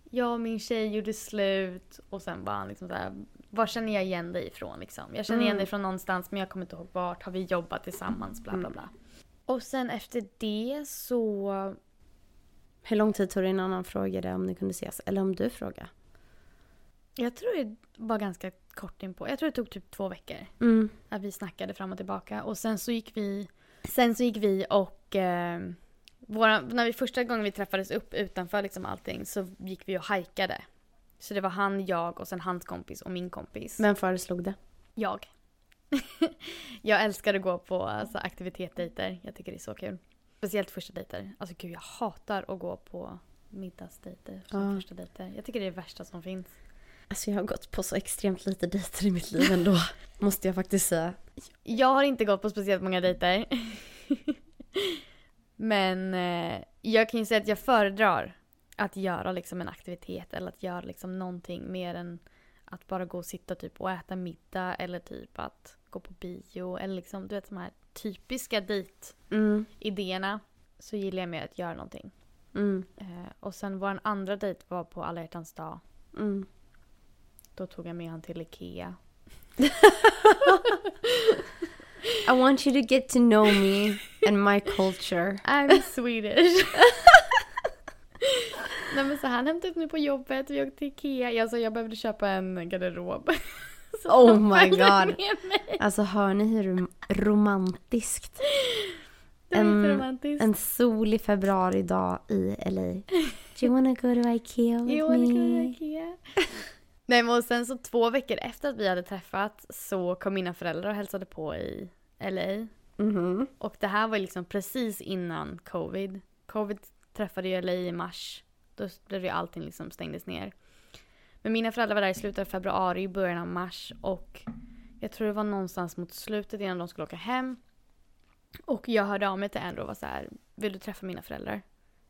[SPEAKER 2] Jag och min tjej gjorde slut. Och sen var han liksom så här, var känner jag igen dig ifrån liksom? Jag känner igen
[SPEAKER 1] Mm.
[SPEAKER 2] dig från någonstans men jag kommer inte ihåg vart. Har vi jobbat tillsammans? Bla bla bla. Och sen efter det så
[SPEAKER 1] Hur lång tid tog det innan han frågade om ni kunde ses? Eller om du frågade?
[SPEAKER 2] Jag tror det var ganska kort in på. Jag tror det tog typ två veckor.
[SPEAKER 1] Mm.
[SPEAKER 2] Att vi snackade fram och tillbaka. Och sen så gick vi, sen så gick vi och eh, våra, när vi första gången vi träffades upp utanför liksom allting så gick vi och hajkade. Så det var han, jag och sen hans kompis och min kompis.
[SPEAKER 1] Vem föreslog det?
[SPEAKER 2] Jag. [LAUGHS] jag älskar att gå på alltså, aktivitetsdejter. Jag tycker det är så kul. Speciellt första dejter. Alltså gud jag hatar att gå på middagsdejter som
[SPEAKER 1] Ja.
[SPEAKER 2] första dejter. Jag tycker det är det värsta som finns.
[SPEAKER 1] Alltså jag har gått på så extremt lite dejter i mitt liv ändå. [LAUGHS] Måste jag faktiskt säga.
[SPEAKER 2] Jag har inte gått på speciellt många dejter. [LAUGHS] Men eh, jag kan ju säga att jag föredrar att göra liksom en aktivitet eller att göra liksom någonting mer än att bara gå och sitta typ och äta middag eller typ att gå på bio eller liksom du vet de här typiska dejtidéerna.
[SPEAKER 1] Mm.
[SPEAKER 2] Så gillar jag mer att göra någonting.
[SPEAKER 1] Mm.
[SPEAKER 2] Eh, och sen vår andra dejt var på alla hjärtans dag.
[SPEAKER 1] Mm.
[SPEAKER 2] Då tog jag med han till Ikea. [LAUGHS]
[SPEAKER 1] I want you to get to know me and my culture.
[SPEAKER 2] I'm Swedish. [LAUGHS] Nej men så han hämtade upp mig på jobbet, vi åkte till Ikea. Jag sa jag behövde köpa en garderob. [LAUGHS] Så
[SPEAKER 1] Oh my God. Alltså hör ni hur rom- romantiskt? En-. En solig februaridag i LA. Do you wanna go to Ikea [LAUGHS] with
[SPEAKER 2] Jo, det kunde
[SPEAKER 1] me?
[SPEAKER 2] Ikea. [LAUGHS] Nej men och sen så två veckor efter att vi hade träffat så kom mina föräldrar och hälsade på i LA.
[SPEAKER 1] Mhm.
[SPEAKER 2] Och det här var liksom precis innan covid. Covid träffade ju LA i mars. Då blev ju allting liksom stängdes ner. Men mina föräldrar var där i slutet av februari, i början av mars och jag tror det var någonstans mot slutet innan de skulle åka hem. Och jag hörde av mig till Andrew och var så här, vill du träffa mina föräldrar?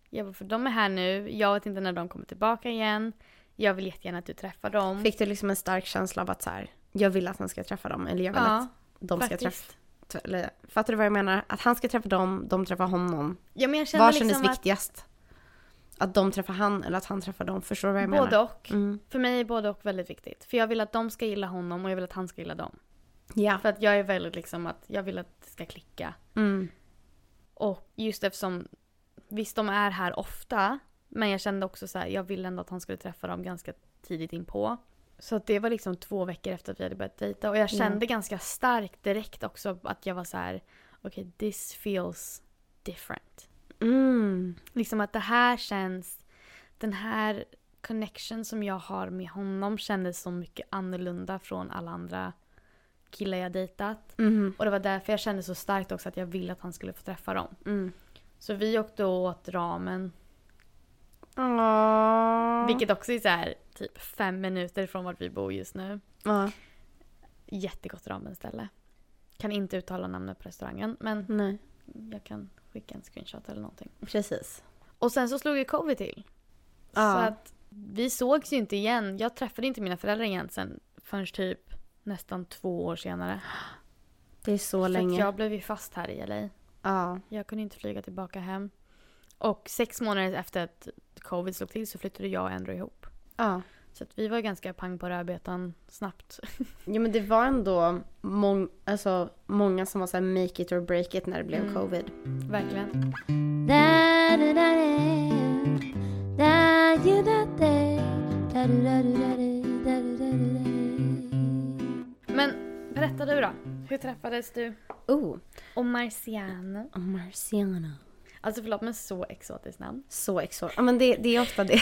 [SPEAKER 2] Jag bara, för de är här nu, jag vet inte när de kommer tillbaka igen. Jag vill jättegärna att du träffar dem.
[SPEAKER 1] Fick du liksom en stark känsla av att så här, jag vill att han ska träffa dem eller jag vill
[SPEAKER 2] ja,
[SPEAKER 1] att de ska
[SPEAKER 2] faktiskt.
[SPEAKER 1] träffa... Eller, fattar du vad jag menar? Att han ska träffa dem, de träffar honom.
[SPEAKER 2] Ja, men jag kände
[SPEAKER 1] Vad kändes
[SPEAKER 2] liksom att
[SPEAKER 1] viktigast? Att de träffar han eller att han träffar dem? Förstår du vad jag menar?
[SPEAKER 2] både och.
[SPEAKER 1] Mm.
[SPEAKER 2] För mig är både och väldigt viktigt. För jag vill att de ska gilla honom och jag vill att han ska gilla dem.
[SPEAKER 1] Ja.
[SPEAKER 2] För att jag är väldigt liksom att jag vill att det ska klicka.
[SPEAKER 1] Mm.
[SPEAKER 2] Och just eftersom, visst de är här ofta, men jag kände också så här, jag ville ändå att han skulle träffa dem ganska tidigt inpå. Så att det var liksom två veckor efter att vi hade börjat dejta och jag kände ganska starkt direkt också att jag var så här, okej this feels different.
[SPEAKER 1] Mm.
[SPEAKER 2] Liksom att det här känns, den här connection som jag har med honom kändes så mycket annorlunda från alla andra killar jag dejtat.
[SPEAKER 1] Mhm.
[SPEAKER 2] Och det var därför jag kände så starkt också att jag ville att han skulle få träffa dem.
[SPEAKER 1] Mm.
[SPEAKER 2] Så vi åkte och åt ramen.
[SPEAKER 1] Åh.
[SPEAKER 2] Vilket också är så här typ fem minuter från vart vi bor just nu.
[SPEAKER 1] Ja.
[SPEAKER 2] Jättegott ramenställe. Kan inte uttala namnet på restaurangen men
[SPEAKER 1] Nej,
[SPEAKER 2] jag kan skicka en screenshot eller någonting.
[SPEAKER 1] precis.
[SPEAKER 2] Och sen så slog ju covid till.
[SPEAKER 1] Ja.
[SPEAKER 2] Så att vi sågs ju inte igen. Jag träffade inte mina föräldrar igen sen förrän typ nästan två år senare.
[SPEAKER 1] Det är så
[SPEAKER 2] För
[SPEAKER 1] länge.
[SPEAKER 2] jag blev ju fast här i LA.
[SPEAKER 1] Ja.
[SPEAKER 2] Jag kunde inte flyga tillbaka hem. Och sex månader efter att covid slog till så flyttade jag och Andrew ihop.
[SPEAKER 1] Ja.
[SPEAKER 2] Så att vi var ganska pang på rödbetan snabbt.
[SPEAKER 1] Ja men det var ändå mång- alltså, många som var såhär make it or break it när det blev
[SPEAKER 2] Mm.
[SPEAKER 1] covid.
[SPEAKER 2] Verkligen. Men berätta du då. Hur träffades du
[SPEAKER 1] Oh,
[SPEAKER 2] och Marciano?
[SPEAKER 1] Marciano.
[SPEAKER 2] Alltså förlåt men så exotiskt namn.
[SPEAKER 1] Så exotiskt. Ja men det, det är ofta det.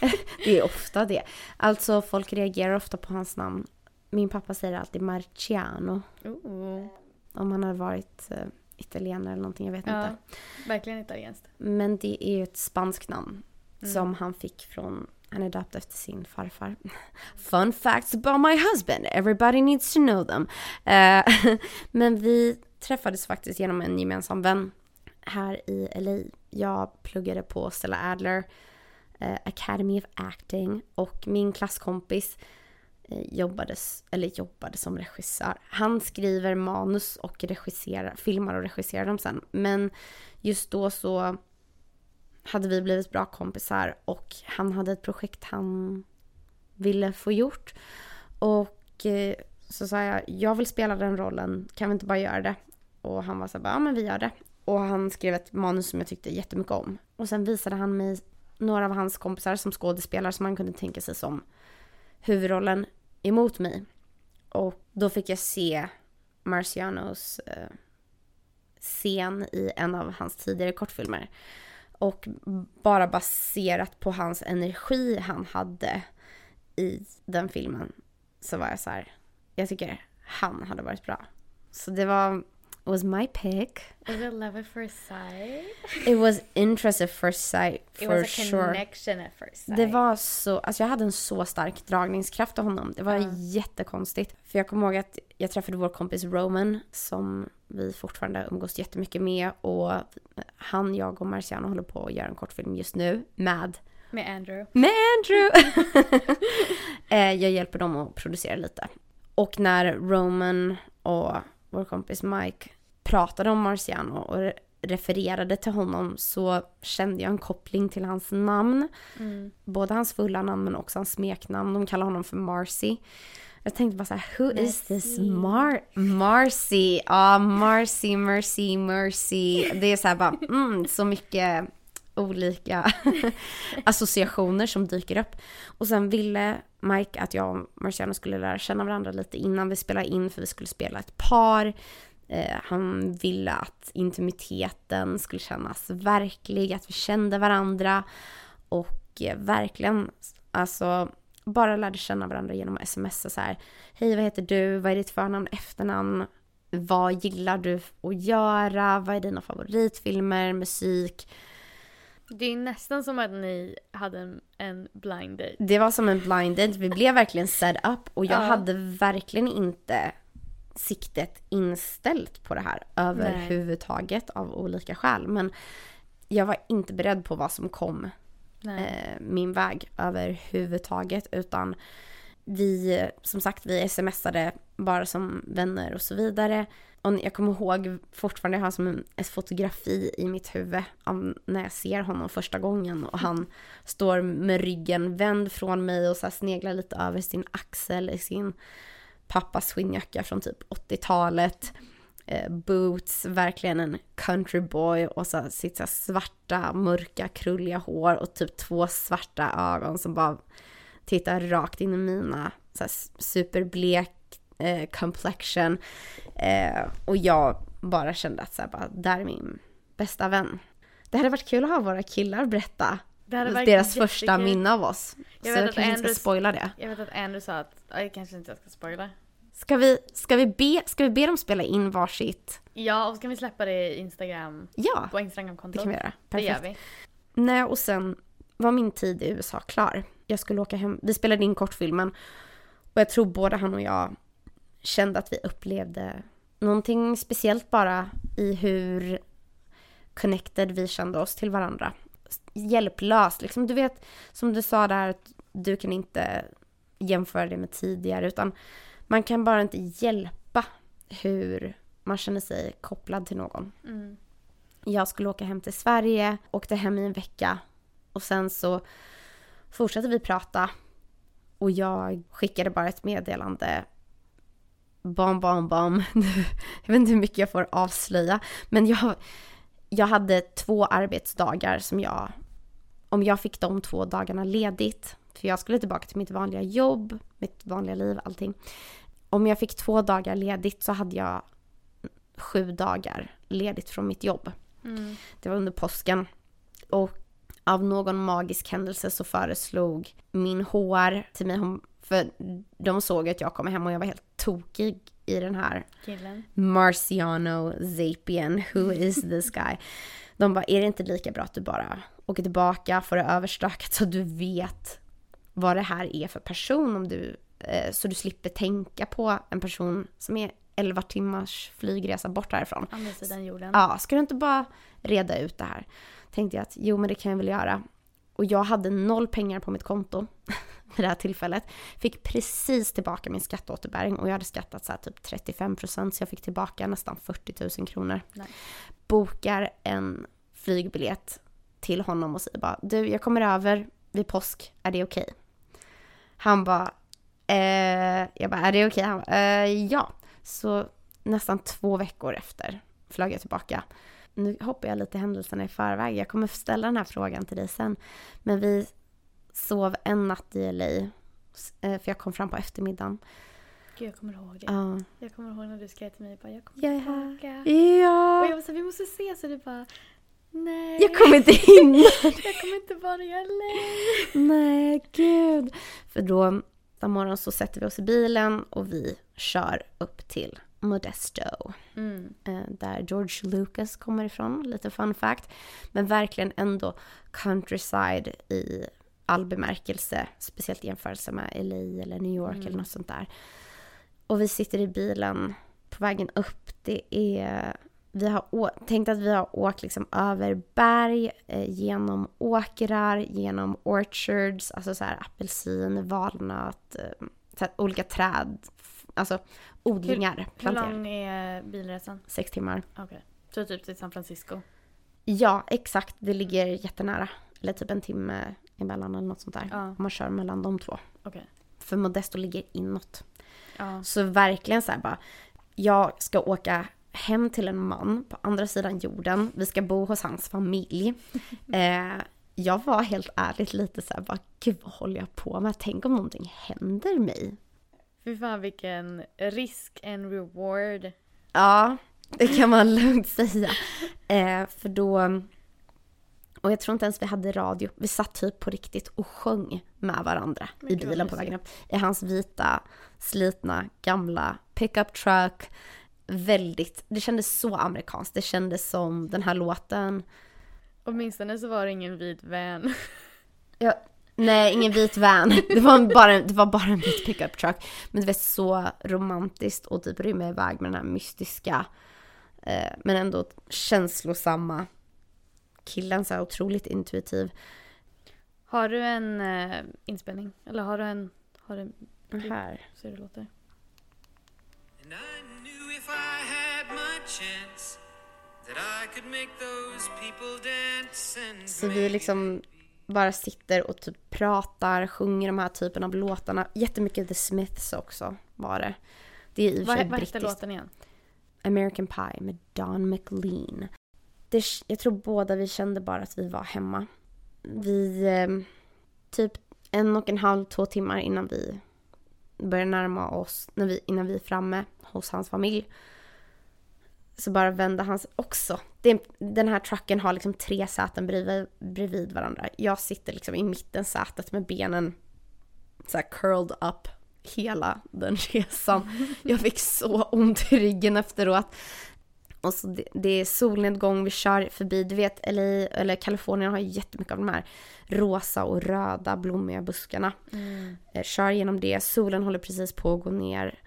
[SPEAKER 1] [LAUGHS] det är ofta det. Alltså folk reagerar ofta på hans namn. Min pappa säger alltid Marciano.
[SPEAKER 2] Ooh.
[SPEAKER 1] Om han hade varit uh, italienare eller någonting, jag vet
[SPEAKER 2] Ja,
[SPEAKER 1] inte.
[SPEAKER 2] verkligen italienskt.
[SPEAKER 1] Men det är ju ett spanskt namn.
[SPEAKER 2] Mm.
[SPEAKER 1] Som han fick från, han är döpt efter sin farfar. [LAUGHS] Fun facts about my husband, everybody needs to know them. Eh, [LAUGHS] men vi träffades faktiskt genom en gemensam vän här i LA. Jag pluggade på Stella Adler eh, Academy of Acting och min klasskompis eh, jobbades, eller jobbade som regissör. Han skriver manus och regisserar, filmar och regisserar dem sen. Men just då så hade vi blivit bra kompisar och han hade ett projekt han ville få gjort. Och eh, så sa jag, jag vill spela den rollen, kan vi inte bara göra det? Och han var så här, ja men vi gör det. Och han skrev ett manus som jag tyckte jättemycket om. Och sen visade han mig några av hans kompisar som skådespelare som han kunde tänka sig som huvudrollen emot mig. Och då fick jag se Marcianos eh, scen i en av hans tidigare kortfilmer. Och bara baserat på hans energi han hade i den filmen så var jag så här, jag tycker han hade varit bra. Så det var, was my pick.
[SPEAKER 2] Was it love at first sight?
[SPEAKER 1] It was interest at first sight
[SPEAKER 2] It
[SPEAKER 1] for
[SPEAKER 2] was a
[SPEAKER 1] sure.
[SPEAKER 2] connection at first sight.
[SPEAKER 1] Det var så, alltså jag hade en så stark dragningskraft av honom. Det var
[SPEAKER 2] Ja.
[SPEAKER 1] jättekonstigt. För jag kommer ihåg att jag träffade vår kompis Roman som vi fortfarande umgås jättemycket med och han, jag och Marciano håller på att göra en kortfilm just nu med
[SPEAKER 2] Med Andrew.
[SPEAKER 1] med Andrew! [LAUGHS] Eh, jag hjälper dem att producera lite. Och när Roman och vår kompis Mike pratade om Marciano och re- refererade till honom så kände jag en koppling till hans namn.
[SPEAKER 2] Mm.
[SPEAKER 1] Både hans fulla namn men också hans smeknamn. De kallar honom för Marcy. Jag tänkte bara så här, who is this. Mar Marcy? Ja, Marcy, Mercy, Mercy. Det är så här bara, mm, så mycket olika [LAUGHS] associationer som dyker upp. Och sen ville Mike att jag och Marciano skulle lära känna varandra lite innan vi spelade in för vi skulle spela ett par. Eh, han ville att intimiteten skulle kännas verklig, att vi kände varandra och eh, verkligen alltså bara lärde känna varandra genom att smsa så här. Hej vad heter du? Vad är ditt förnamn efternamn? vad gillar du att göra? Vad är dina favoritfilmer, musik?
[SPEAKER 2] Det är nästan som att ni hade en, en blind date.
[SPEAKER 1] Det var som en blind date. Vi blev verkligen set up och jag
[SPEAKER 2] Ja.
[SPEAKER 1] hade verkligen inte siktet inställt på det här överhuvudtaget av olika skäl. Men jag var inte beredd på vad som kom eh, min väg överhuvudtaget utan vi, som sagt, vi smsade bara som vänner och så vidare. Och jag kommer ihåg fortfarande, jag har som en, ett fotografi i mitt huvud av när jag ser honom första gången och han står med ryggen vänd från mig och så sneglar lite över sin axel i sin pappas skinnjacka från typ 80-talet. Eh, boots, verkligen en countryboy och så sitt så svarta, mörka, krulliga hår och typ två svarta ögon som bara tittar rakt in i mina. Så här superblek eh, complexion. Eh, och jag bara kände att så här, bara, där är min bästa vän. Det hade varit kul att ha våra killar berätta deras första
[SPEAKER 2] jättekul.
[SPEAKER 1] minne av oss.
[SPEAKER 2] Jag
[SPEAKER 1] så jag kanske inte ska spoila det.
[SPEAKER 2] Jag vet att Andrew sa att, ja, jag kanske inte ska spoila.
[SPEAKER 1] Ska vi, ska, vi be, ska vi be dem spela in varsitt?
[SPEAKER 2] Ja, och så kan vi släppa det i Instagram,
[SPEAKER 1] Ja,
[SPEAKER 2] på
[SPEAKER 1] det
[SPEAKER 2] Instagramkontot.
[SPEAKER 1] kan vi göra.
[SPEAKER 2] Det gör
[SPEAKER 1] Perfekt.
[SPEAKER 2] vi.
[SPEAKER 1] Nej, och sen var min tid i USA klar. Jag skulle åka hem. Vi spelade in kortfilmen. Och jag tror både han och jag kände att vi upplevde någonting speciellt bara i hur connected vi kände oss till varandra. Hjälplöst, liksom. Du vet, som du sa där, att du kan inte jämföra det med tidigare, utan man kan bara inte hjälpa hur man känner sig kopplad till någon.
[SPEAKER 2] Mm.
[SPEAKER 1] Jag skulle åka hem till Sverige, åkte hem i en vecka och sen så fortsatte vi prata och jag skickade bara ett meddelande. Bam, bam, bam. [LAUGHS] Jag vet inte hur mycket jag får avslöja, men jag, jag hade två arbetsdagar som jag, om jag fick de två dagarna ledigt, för jag skulle tillbaka till mitt vanliga jobb, mitt vanliga liv, allting. Om jag fick två dagar ledigt så hade jag sju dagar ledigt från mitt jobb.
[SPEAKER 2] Mm.
[SPEAKER 1] Det var under påsken. Och av någon magisk händelse så föreslog min HR till mig, hon- för de såg att jag kom hem och jag var helt tokig i den här
[SPEAKER 2] Killen.
[SPEAKER 1] Marciano Zapien, who [LAUGHS] is this guy? De bara, är det inte lika bra att du bara åker tillbaka, får det överstökat så du vet vad det här är för person om du, eh, så du slipper tänka på en person som är 11 timmars flygresa bort härifrån.
[SPEAKER 2] Andra sidan jorden.
[SPEAKER 1] Ja, ska du inte bara reda ut det här? Tänkte jag att jo, men det kan jag väl göra. Och jag hade noll pengar på mitt konto [LAUGHS] vid det här tillfället. Fick precis tillbaka min skatteåterbäring och jag hade skattat så här typ 35 procent så jag fick tillbaka nästan 40 000 kronor.
[SPEAKER 2] Nej.
[SPEAKER 1] Bokar en flygbiljett till honom och säger bara du, jag kommer över vid påsk, är det okej? Han bara, eh, jag bara, är det okej? Han bara, eh, ja. Så nästan två veckor efter flög jag tillbaka. Nu hoppar jag lite händelserna i förväg. Jag kommer ställa den här frågan till dig sen. Men vi sov en natt i LA. eh, För jag kom fram på eftermiddagen.
[SPEAKER 2] Gud, jag kommer ihåg det.
[SPEAKER 1] Ja.
[SPEAKER 2] Jag kommer ihåg när du skrev till mig bara, jag kommer
[SPEAKER 1] här.
[SPEAKER 2] tillbaka. Och
[SPEAKER 1] Ja!
[SPEAKER 2] jag var så vi måste ses och du bara, nej.
[SPEAKER 1] Jag kommer inte hinna. [LAUGHS]
[SPEAKER 2] jag kommer inte vara i LA.
[SPEAKER 1] Nej, gud. För då, den morgon så sätter vi oss i bilen och vi kör upp till Modesto.
[SPEAKER 2] Mm.
[SPEAKER 1] eh, där George Lucas kommer ifrån, lite fun fact. Men verkligen ändå countryside i all bemärkelse, speciellt i jämförelse med LA eller New York
[SPEAKER 2] Mm.
[SPEAKER 1] eller något sånt där. Och vi sitter i bilen på vägen upp. Det är, vi har tänkt att vi har åkt liksom över berg, eh, genom åkrar, genom orchards, alltså så här apelsin, valnöt, eh, så här olika träd, alltså odlingar,
[SPEAKER 2] Hur
[SPEAKER 1] planterade.
[SPEAKER 2] lång är bilresan?
[SPEAKER 1] Sex timmar.
[SPEAKER 2] Okej. Så typ till San Francisco?
[SPEAKER 1] Ja, exakt. Det ligger jättenära. Eller typ en timme emellan eller något sånt där.
[SPEAKER 2] Ja.
[SPEAKER 1] Om man kör mellan de två.
[SPEAKER 2] Okej.
[SPEAKER 1] För Modesto ligger inåt.
[SPEAKER 2] Ja.
[SPEAKER 1] Så verkligen så här bara. Jag ska åka hem till en man på andra sidan jorden. Vi ska bo hos hans familj. [LAUGHS] eh, jag var helt ärligt lite så här bara, gud vad håller jag på med? Tänk om någonting händer mig?
[SPEAKER 2] Fy fan vilken risk and reward.
[SPEAKER 1] Ja, det kan man [LAUGHS] lugnt säga. Eh, för då... Och jag tror inte ens vi hade radio. Vi satt typ på riktigt och sjöng med varandra
[SPEAKER 2] Men
[SPEAKER 1] i bilen på vägen upp. I hans vita, slitna, gamla pickup truck. väldigt, det kändes så amerikanskt. Det kändes som den här låten.
[SPEAKER 2] Åtminstone så var det ingen vit van. [LAUGHS]
[SPEAKER 1] Ja, nej, ingen vit van. [LAUGHS] Det var bara, det var bara en vit pickup truck. Men det var så romantiskt och typ rymma iväg med den här mystiska eh, men ändå känslosamma killen. Så här otroligt intuitiv.
[SPEAKER 2] Har du en eh, inspelning? Eller har du en... Har du,
[SPEAKER 1] Här.
[SPEAKER 2] så det låter?
[SPEAKER 3] And I knew if I had my chance that I could make those people dance and
[SPEAKER 1] Så vi liksom bara sitter och typ pratar, sjunger de här typen av låtarna. Jättemycket The Smiths också var det. Det är i och för sig
[SPEAKER 2] vad hette låten igen?
[SPEAKER 1] American Pie med Don McLean. Det, jag tror båda vi kände bara att vi var hemma. Vi, eh, typ en och en halv, två timmar innan vi börjar närma oss, när vi, innan vi är framme hos hans familj. Så bara vände han sig också. Det, den här trucken har liksom tre säten bredvid, bredvid varandra. Jag sitter liksom i mitten sätet med benen så curled up hela den [LAUGHS] resan. Jag fick så ont i ryggen efteråt. Och så det, det är solnedgång, vi kör förbi, du vet LA, eller Kalifornien har ju jättemycket av de här rosa och röda blommiga buskarna. Eh, Kör genom det, solen håller precis på att gå ner.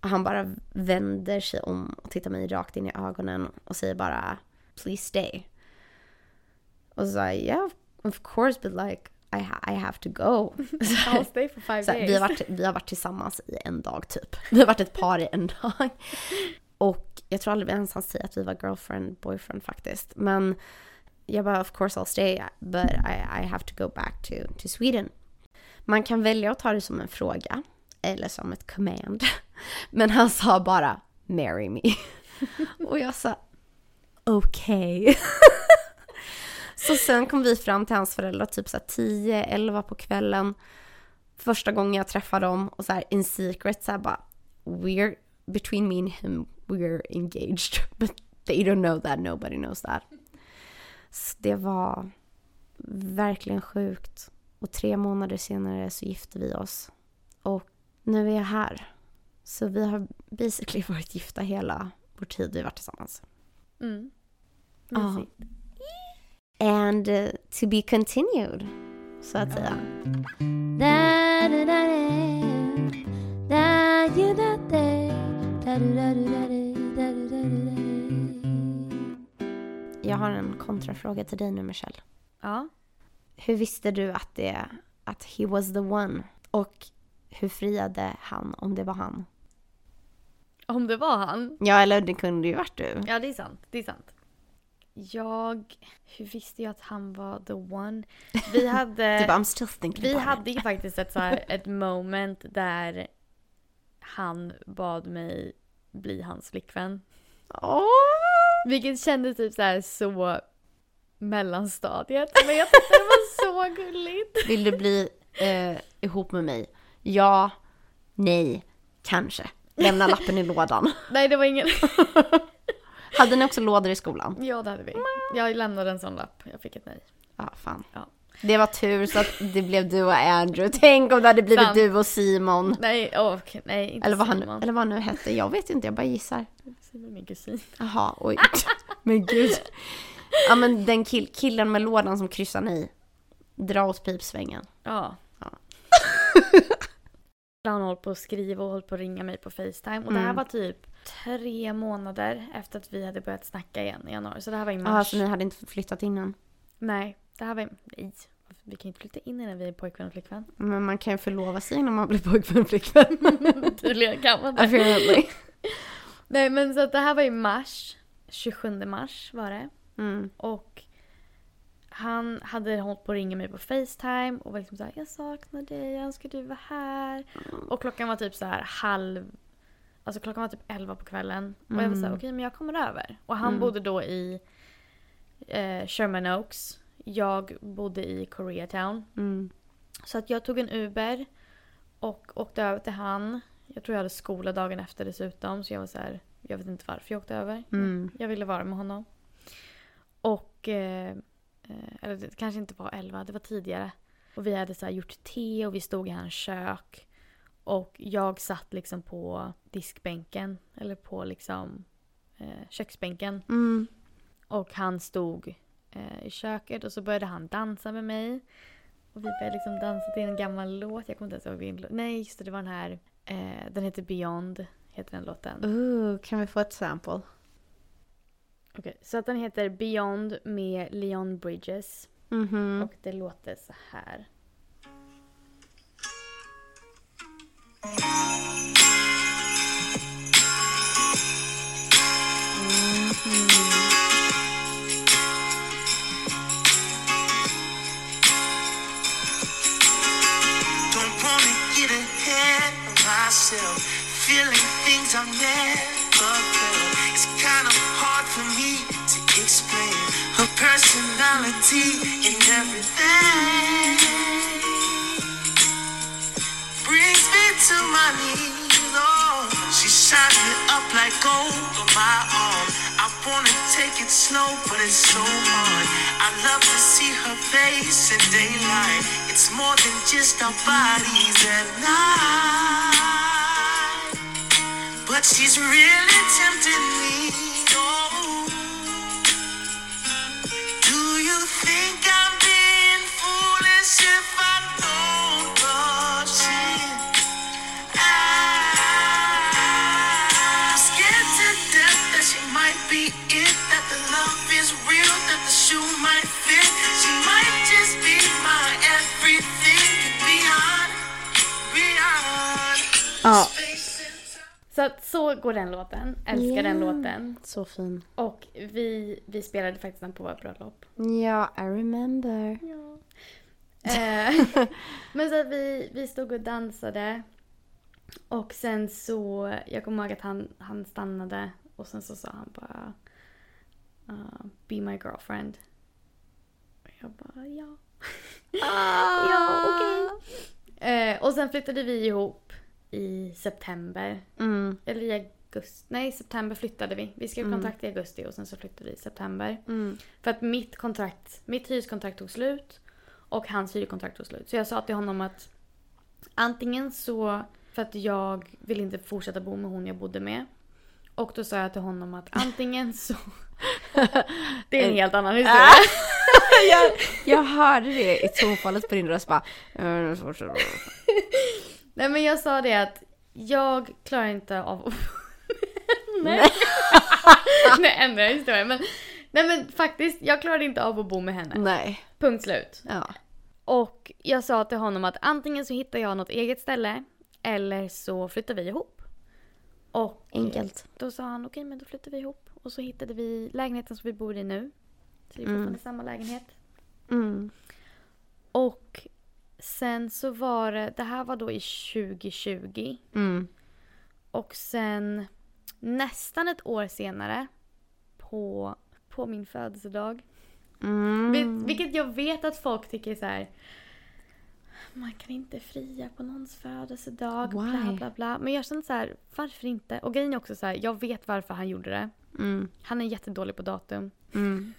[SPEAKER 1] Han bara vänder sig om och tittar mig rakt in i ögonen och säger bara “Please stay”. Och så sa jag “Yeah, of course, but like I, ha- I have to go”.
[SPEAKER 2] I'll [LAUGHS] stay for five
[SPEAKER 1] Så
[SPEAKER 2] days.
[SPEAKER 1] vi, har varit, vi har varit tillsammans i en dag typ. Vi har varit ett par i en dag. Och jag tror aldrig vi ens hann säga att vi var girlfriend, boyfriend faktiskt. Men jag bara, of course I'll stay, but I, I have to go back to, to Sweden. Man kan välja att ta det som en fråga eller som ett command. [LAUGHS] Men han sa bara, marry me. [LAUGHS] Och jag sa, okej. [LAUGHS] Så sen kom vi fram till hans föräldrar typ så här 10-11 på kvällen. Första gången jag träffade dem och så här in secret så här bara we're between me and him we're engaged but they don't know that nobody knows that. Så det var verkligen sjukt. Och tre månader senare så gifte vi oss. Och nu är jag här. Så vi har basically varit gifta hela vår tid vi varit tillsammans.
[SPEAKER 2] Mm.
[SPEAKER 1] Ja. And uh, to be continued, så att säga. Jag har en kontrafråga till dig nu, Michelle.
[SPEAKER 2] Ja.
[SPEAKER 1] Hur visste du att det, att he was the one? Och hur friade han om det var han?
[SPEAKER 2] Om det var han.
[SPEAKER 1] Ja, eller det kunde ju varit du.
[SPEAKER 2] Ja, det är sant. Det är sant. Jag... Hur visste jag att han var the one? Vi [LAUGHS] hade...
[SPEAKER 1] Du bara, I'm still thinking
[SPEAKER 2] Vi hade ju faktiskt ett, så här, [LAUGHS] ett moment där han bad mig bli hans flickvän.
[SPEAKER 1] Åh!
[SPEAKER 2] Vilket kändes typ så här så mellanstadiet. Men jag tyckte det var så gulligt.
[SPEAKER 1] Vill du bli eh, ihop med mig? Ja, nej, kanske. Lämna lappen i lådan. [LAUGHS]
[SPEAKER 2] Nej, det var ingen... [LAUGHS]
[SPEAKER 1] Hade ni också lådor i skolan?
[SPEAKER 2] Ja, det hade vi. Jag lämnade en sån lapp. Jag fick ett nej.
[SPEAKER 1] Ja, fan.
[SPEAKER 2] Ja.
[SPEAKER 1] Det var tur så att det blev du och Andrew. Tänk om det hade blivit
[SPEAKER 2] Sant.
[SPEAKER 1] du och Simon.
[SPEAKER 2] Nej, okej, nej, inte
[SPEAKER 1] Eller vad, han,
[SPEAKER 2] Simon.
[SPEAKER 1] eller vad han nu hette. Jag vet inte, jag bara gissar.
[SPEAKER 2] Simon är min kusin.
[SPEAKER 1] Jaha, oj. [LAUGHS] Men gud. Ja men den kill, killen med lådan som kryssar nej. Dra åt pipsvängen.
[SPEAKER 2] Ja.
[SPEAKER 1] Ja.
[SPEAKER 2] Han hållit på att skriva och hållit på att ringa mig på Facetime. Och det här
[SPEAKER 1] Mm.
[SPEAKER 2] var typ tre månader efter att vi hade börjat snacka igen i januari. Så det här var i
[SPEAKER 1] Ja,
[SPEAKER 2] mars.
[SPEAKER 1] så ni hade inte flyttat innan.
[SPEAKER 2] Nej, det här var i... Nej. Vi kan inte flytta in innan vi är pojkvän och flickvän.
[SPEAKER 1] Men man kan ju förlova sig innan man blir pojkvän och flickvän. [LAUGHS]
[SPEAKER 2] Tydligen kan man det. Nej men så att det här var i mars. 27 mars var det.
[SPEAKER 1] Mm.
[SPEAKER 2] Och han hade hållit på att ringa mig på Facetime och var liksom såhär jag saknar dig, jag önskar du var här. Och klockan var typ så här halv, alltså klockan var typ 11 på kvällen. Och jag var såhär
[SPEAKER 1] Mm.
[SPEAKER 2] okej men jag kommer över. Och han
[SPEAKER 1] Mm.
[SPEAKER 2] bodde då i eh, Sherman Oaks. Jag bodde i Koreatown.
[SPEAKER 1] Mm.
[SPEAKER 2] Så att jag tog en Uber och åkte över till han. Jag tror jag hade skola dagen efter dessutom så jag var så här, jag vet inte varför jag åkte över.
[SPEAKER 1] Mm.
[SPEAKER 2] Jag ville vara med honom. Och, eh, eller det kanske inte var 11, det var tidigare. Och vi hade så gjort te och vi stod i hans kök. Och jag satt liksom på diskbänken eller på liksom eh, köksbänken.
[SPEAKER 1] Mm.
[SPEAKER 2] Och han stod eh, i köket och så började han dansa med mig. Och vi började liksom dansa till en gammal låt. Jag kommer inte ens ihåg vilken låt. Nej, just det, det var den här. Eh, den heter Beyond. Heter den låten.
[SPEAKER 1] Ooh, kan vi få ett sample?
[SPEAKER 2] Okej, så att den heter Beyond med Leon Bridges.
[SPEAKER 1] Mhm.
[SPEAKER 2] Och det låter så här.
[SPEAKER 3] Ahead of myself. Feeling things I've never felt. Personality and everything. Brings me to my knees. Oh, she shines me up like gold on my arm. I wanna take it slow, but it's so hard. I love to see her face in daylight. It's more than just our bodies at night. But she's really tempting me.
[SPEAKER 1] Ja.
[SPEAKER 2] Så att så går den låten. Älskar den
[SPEAKER 1] Yeah.
[SPEAKER 2] låten.
[SPEAKER 1] så fin.
[SPEAKER 2] Och vi, vi spelade faktiskt den på vårt bröllop.
[SPEAKER 1] Ja, I remember.
[SPEAKER 2] Ja. Eh, [LAUGHS] men så att vi, vi stod och dansade. Och sen så, jag kommer ihåg att han, han stannade och sen så sa han bara uh, Be my girlfriend. Och jag bara ja. [LAUGHS] ja, okej. Eh, och sen flyttade vi ihop i september.
[SPEAKER 1] Mm.
[SPEAKER 2] Eller i augusti. Nej, september flyttade vi. Vi skrev kontrakt i augusti och sen så flyttade vi i september.
[SPEAKER 1] Mm.
[SPEAKER 2] För att mitt kontrakt, mitt hyreskontrakt tog slut och hans hyreskontrakt tog slut. Så jag sa till honom att antingen så, för att jag vill inte fortsätta bo med hon jag bodde med. Och då sa jag till honom att antingen [LAUGHS] så... det är en helt annan historia. [LAUGHS]
[SPEAKER 1] jag, jag hörde det i tonfallet på din röst bara... [LAUGHS] "Eh, så- så-
[SPEAKER 2] Nej men jag sa det att jag klarar inte av [LAUGHS] Nej. Nej, ändrar jag historien. Men, nej men faktiskt, jag klarade inte av att bo med henne.
[SPEAKER 1] Nej.
[SPEAKER 2] Punkt slut.
[SPEAKER 1] Ja.
[SPEAKER 2] Och jag sa till honom att antingen så hittar jag något eget ställe eller så flyttar vi ihop. Och
[SPEAKER 1] Enkelt.
[SPEAKER 2] då sa han okej men då flyttar vi ihop. Och så hittade vi lägenheten som vi bor i nu. Så det är fortfarande samma lägenhet.
[SPEAKER 1] Mm.
[SPEAKER 2] Och sen så var det, det här var då i 2020.
[SPEAKER 1] Mm.
[SPEAKER 2] Och sen nästan ett år senare på, på min födelsedag.
[SPEAKER 1] Mm.
[SPEAKER 2] Vil- Vilket jag vet att folk tycker så här. Man kan inte fria på någons födelsedag. Bla
[SPEAKER 1] Why?
[SPEAKER 2] bla bla. Men jag känner så här, varför inte? Och grejen är också så här, jag vet varför han gjorde det.
[SPEAKER 1] Mm.
[SPEAKER 2] Han är jättedålig på datum.
[SPEAKER 1] Mm.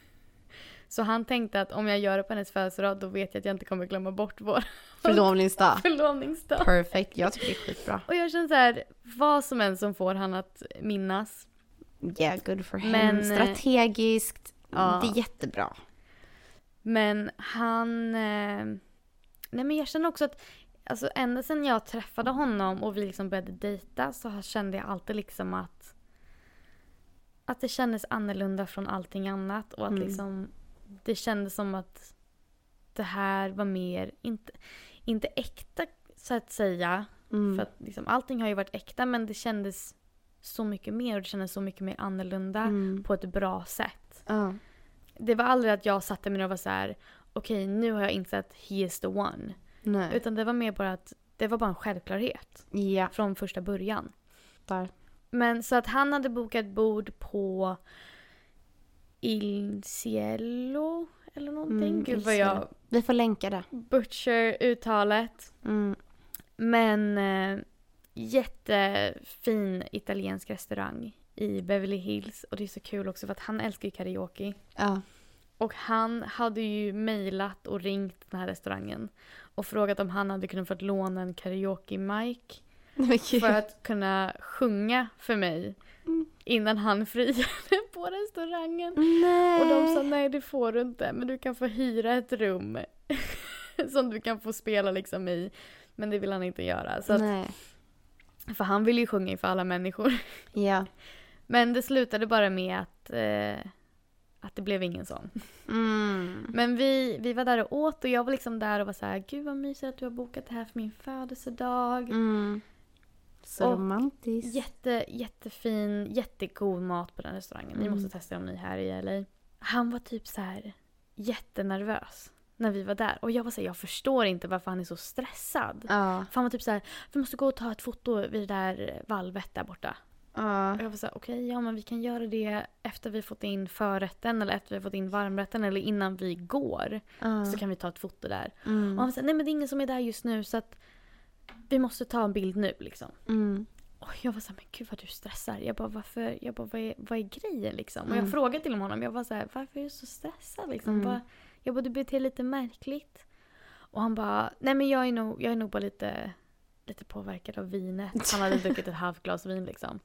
[SPEAKER 2] Så han tänkte att om jag gör det på hennes födelsedag då vet jag att jag inte kommer glömma bort vår [LAUGHS]
[SPEAKER 1] Förlovningsdag.
[SPEAKER 2] förlovningsdag.
[SPEAKER 1] Perfect. Jag tycker det är skitbra.
[SPEAKER 2] Och jag känner så här, vad som än som får han att minnas.
[SPEAKER 1] Yeah, good for him.
[SPEAKER 2] Men, eh,
[SPEAKER 1] Strategiskt.
[SPEAKER 2] ja.
[SPEAKER 1] Det är jättebra.
[SPEAKER 2] Men han... Eh, nej men jag känner också att alltså ända sedan jag träffade honom och vi liksom började dejta så kände jag alltid liksom att att det kändes annorlunda från allting annat och att
[SPEAKER 1] Mm.
[SPEAKER 2] liksom det kändes som att det här var mer, inte, inte äkta så att säga.
[SPEAKER 1] Mm.
[SPEAKER 2] För att liksom, allting har ju varit äkta men det kändes så mycket mer och det kändes så mycket mer annorlunda
[SPEAKER 1] Mm.
[SPEAKER 2] på ett bra sätt.
[SPEAKER 1] Ja.
[SPEAKER 2] Det var aldrig att jag satte mig ner och var så här: okej nu har jag insett he is the one.
[SPEAKER 1] Nej.
[SPEAKER 2] Utan det var mer bara att det var bara en självklarhet
[SPEAKER 1] Ja.
[SPEAKER 2] från första början.
[SPEAKER 1] Där.
[SPEAKER 2] Men så att han hade bokat bord på Il Cielo eller någonting.
[SPEAKER 1] Mm,
[SPEAKER 2] Gud vad jag.
[SPEAKER 1] Vi får länka det.
[SPEAKER 2] butcher uttalet.
[SPEAKER 1] Mm.
[SPEAKER 2] Men eh, jättefin italiensk restaurang i Beverly Hills. Och det är så kul också för att han älskar ju karaoke.
[SPEAKER 1] Ja.
[SPEAKER 2] Och han hade ju mejlat och ringt den här restaurangen och frågat om han hade kunnat få låna en karaoke-mic [LAUGHS] för att kunna sjunga för mig innan han friade [LAUGHS] på restaurangen.
[SPEAKER 1] Nej.
[SPEAKER 2] Och de sa nej det får du inte men du kan få hyra ett rum [LAUGHS] som du kan få spela liksom i. Men det vill han inte göra. Så att,
[SPEAKER 1] Nej.
[SPEAKER 2] för han vill ju sjunga inför alla människor. [LAUGHS]
[SPEAKER 1] Ja.
[SPEAKER 2] Men det slutade bara med att, eh, att det blev ingen sån.
[SPEAKER 1] Mm.
[SPEAKER 2] Men vi, vi var där och åt och jag var liksom där och var så här, gud vad mysigt att du har bokat det här för min födelsedag.
[SPEAKER 1] Mm. Så
[SPEAKER 2] Och
[SPEAKER 1] romantiskt.
[SPEAKER 2] Jätte, jättefin, jättegod mat på den restaurangen. Ni
[SPEAKER 1] Mm.
[SPEAKER 2] måste testa om ni är här i LA. Han var typ så här jättenervös när vi var där. Och jag var så här, jag förstår inte varför han är så stressad.
[SPEAKER 1] Ja.
[SPEAKER 2] För han var typ så här, vi måste gå och ta ett foto vid det där valvet där borta.
[SPEAKER 1] Ja.
[SPEAKER 2] Och jag var så här, okej, ja men vi kan göra det efter vi fått in förrätten eller efter vi fått in varmrätten eller innan vi går.
[SPEAKER 1] Ja.
[SPEAKER 2] Så kan vi ta ett foto där. Och
[SPEAKER 1] Mm.
[SPEAKER 2] han var så här, nej men det är ingen som är där just nu så att vi måste ta en bild nu liksom.
[SPEAKER 1] Mm.
[SPEAKER 2] Och jag var så här, men gud vad du stressar. Jag bara, varför, jag bara, vad är, vad är grejen liksom? Och
[SPEAKER 1] Mm.
[SPEAKER 2] jag frågade till honom, jag var så här, varför är du så stressad liksom?
[SPEAKER 1] Mm.
[SPEAKER 2] Bara, jag bara, du beter dig lite märkligt. Och han bara, nej men jag är nog, jag är nog bara lite, lite påverkad av vinet. Han hade [LAUGHS] druckit ett halvt glas vin liksom.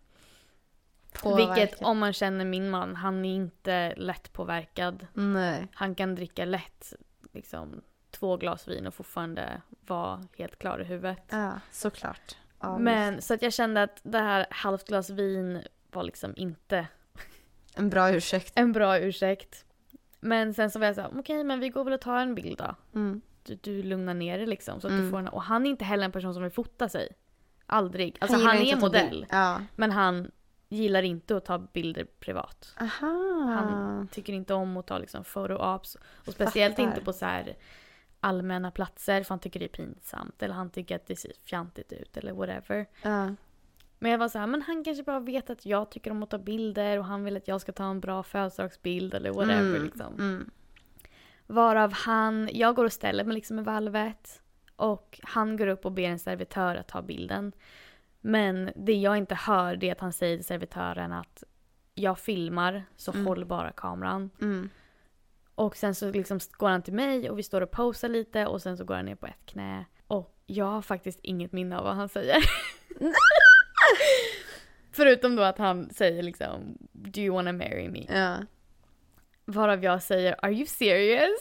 [SPEAKER 2] Vilket om man känner min man, han är inte lätt påverkad.
[SPEAKER 1] Nej.
[SPEAKER 2] Han kan dricka lätt liksom två glas vin och fortfarande vara helt klar i huvudet.
[SPEAKER 1] Ja, såklart. Ja,
[SPEAKER 2] Men så att jag kände att det här halvt glas vin var liksom inte [LAUGHS]
[SPEAKER 1] En bra ursäkt.
[SPEAKER 2] en bra ursäkt. Men sen så var jag så här, okej men vi går väl och tar en bild då.
[SPEAKER 1] Mm.
[SPEAKER 2] Du, du lugnar ner dig liksom. Så att du
[SPEAKER 1] Mm.
[SPEAKER 2] får en, och han är inte heller en person som vill fota sig. Aldrig. Alltså han,
[SPEAKER 1] inte
[SPEAKER 2] är modell.
[SPEAKER 1] Ja.
[SPEAKER 2] Men han gillar inte att ta bilder privat.
[SPEAKER 1] Aha.
[SPEAKER 2] Han tycker inte om att ta liksom photo-ops. Och speciellt
[SPEAKER 1] Fattar.
[SPEAKER 2] inte på så här allmänna platser för han tycker det är pinsamt. Eller han tycker att det ser fjantigt ut eller whatever.
[SPEAKER 1] Ja.
[SPEAKER 2] Men jag var så här, men han kanske bara vet att jag tycker om att ta bilder och han vill att jag ska ta en bra födelsedagsbild eller whatever
[SPEAKER 1] Mm,
[SPEAKER 2] liksom.
[SPEAKER 1] Mm.
[SPEAKER 2] Varav han, jag går och ställer mig liksom i valvet och han går upp och ber en servitör att ta bilden. Men det jag inte hör det är att han säger till servitören att jag filmar så
[SPEAKER 1] Mm.
[SPEAKER 2] håll bara kameran.
[SPEAKER 1] Mm.
[SPEAKER 2] Och sen så liksom går han till mig och vi står och posar lite och sen så går han ner på ett knä. Och jag har faktiskt inget minne av vad han säger. [LAUGHS] Förutom då att han säger liksom Do you wanna marry me?
[SPEAKER 1] Ja.
[SPEAKER 2] Varav jag säger Are you serious?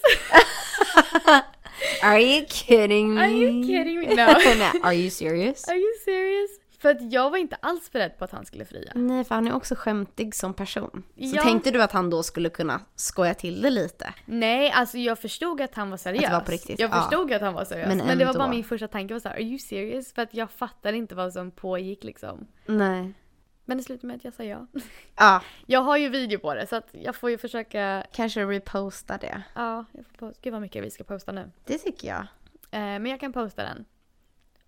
[SPEAKER 2] [LAUGHS]
[SPEAKER 1] Are you kidding me?
[SPEAKER 2] Are you kidding me? [LAUGHS] No.
[SPEAKER 1] Nej, Are you serious?
[SPEAKER 2] Are you serious? För att jag var inte alls beredd på att han skulle fria.
[SPEAKER 1] Nej, för han är också skämtig som person. Så
[SPEAKER 2] Ja.
[SPEAKER 1] tänkte du att han då skulle kunna skoja till det lite?
[SPEAKER 2] Nej, alltså jag förstod att han var seriös.
[SPEAKER 1] Att det var på riktigt,
[SPEAKER 2] Jag
[SPEAKER 1] ja.
[SPEAKER 2] förstod att han var seriös.
[SPEAKER 1] Men
[SPEAKER 2] Men, det var bara min första tanke var så här, Are you serious? För att jag fattade inte vad som pågick liksom.
[SPEAKER 1] Nej.
[SPEAKER 2] Men det slutade med att jag sa ja. [LAUGHS]
[SPEAKER 1] Ja,
[SPEAKER 2] Jag har ju video på det så att jag får ju försöka,
[SPEAKER 1] kanske reposta det.
[SPEAKER 2] ja, jag får posta. Gud vad mycket vi ska posta nu.
[SPEAKER 1] Det tycker jag.
[SPEAKER 2] Eh, men jag kan posta den.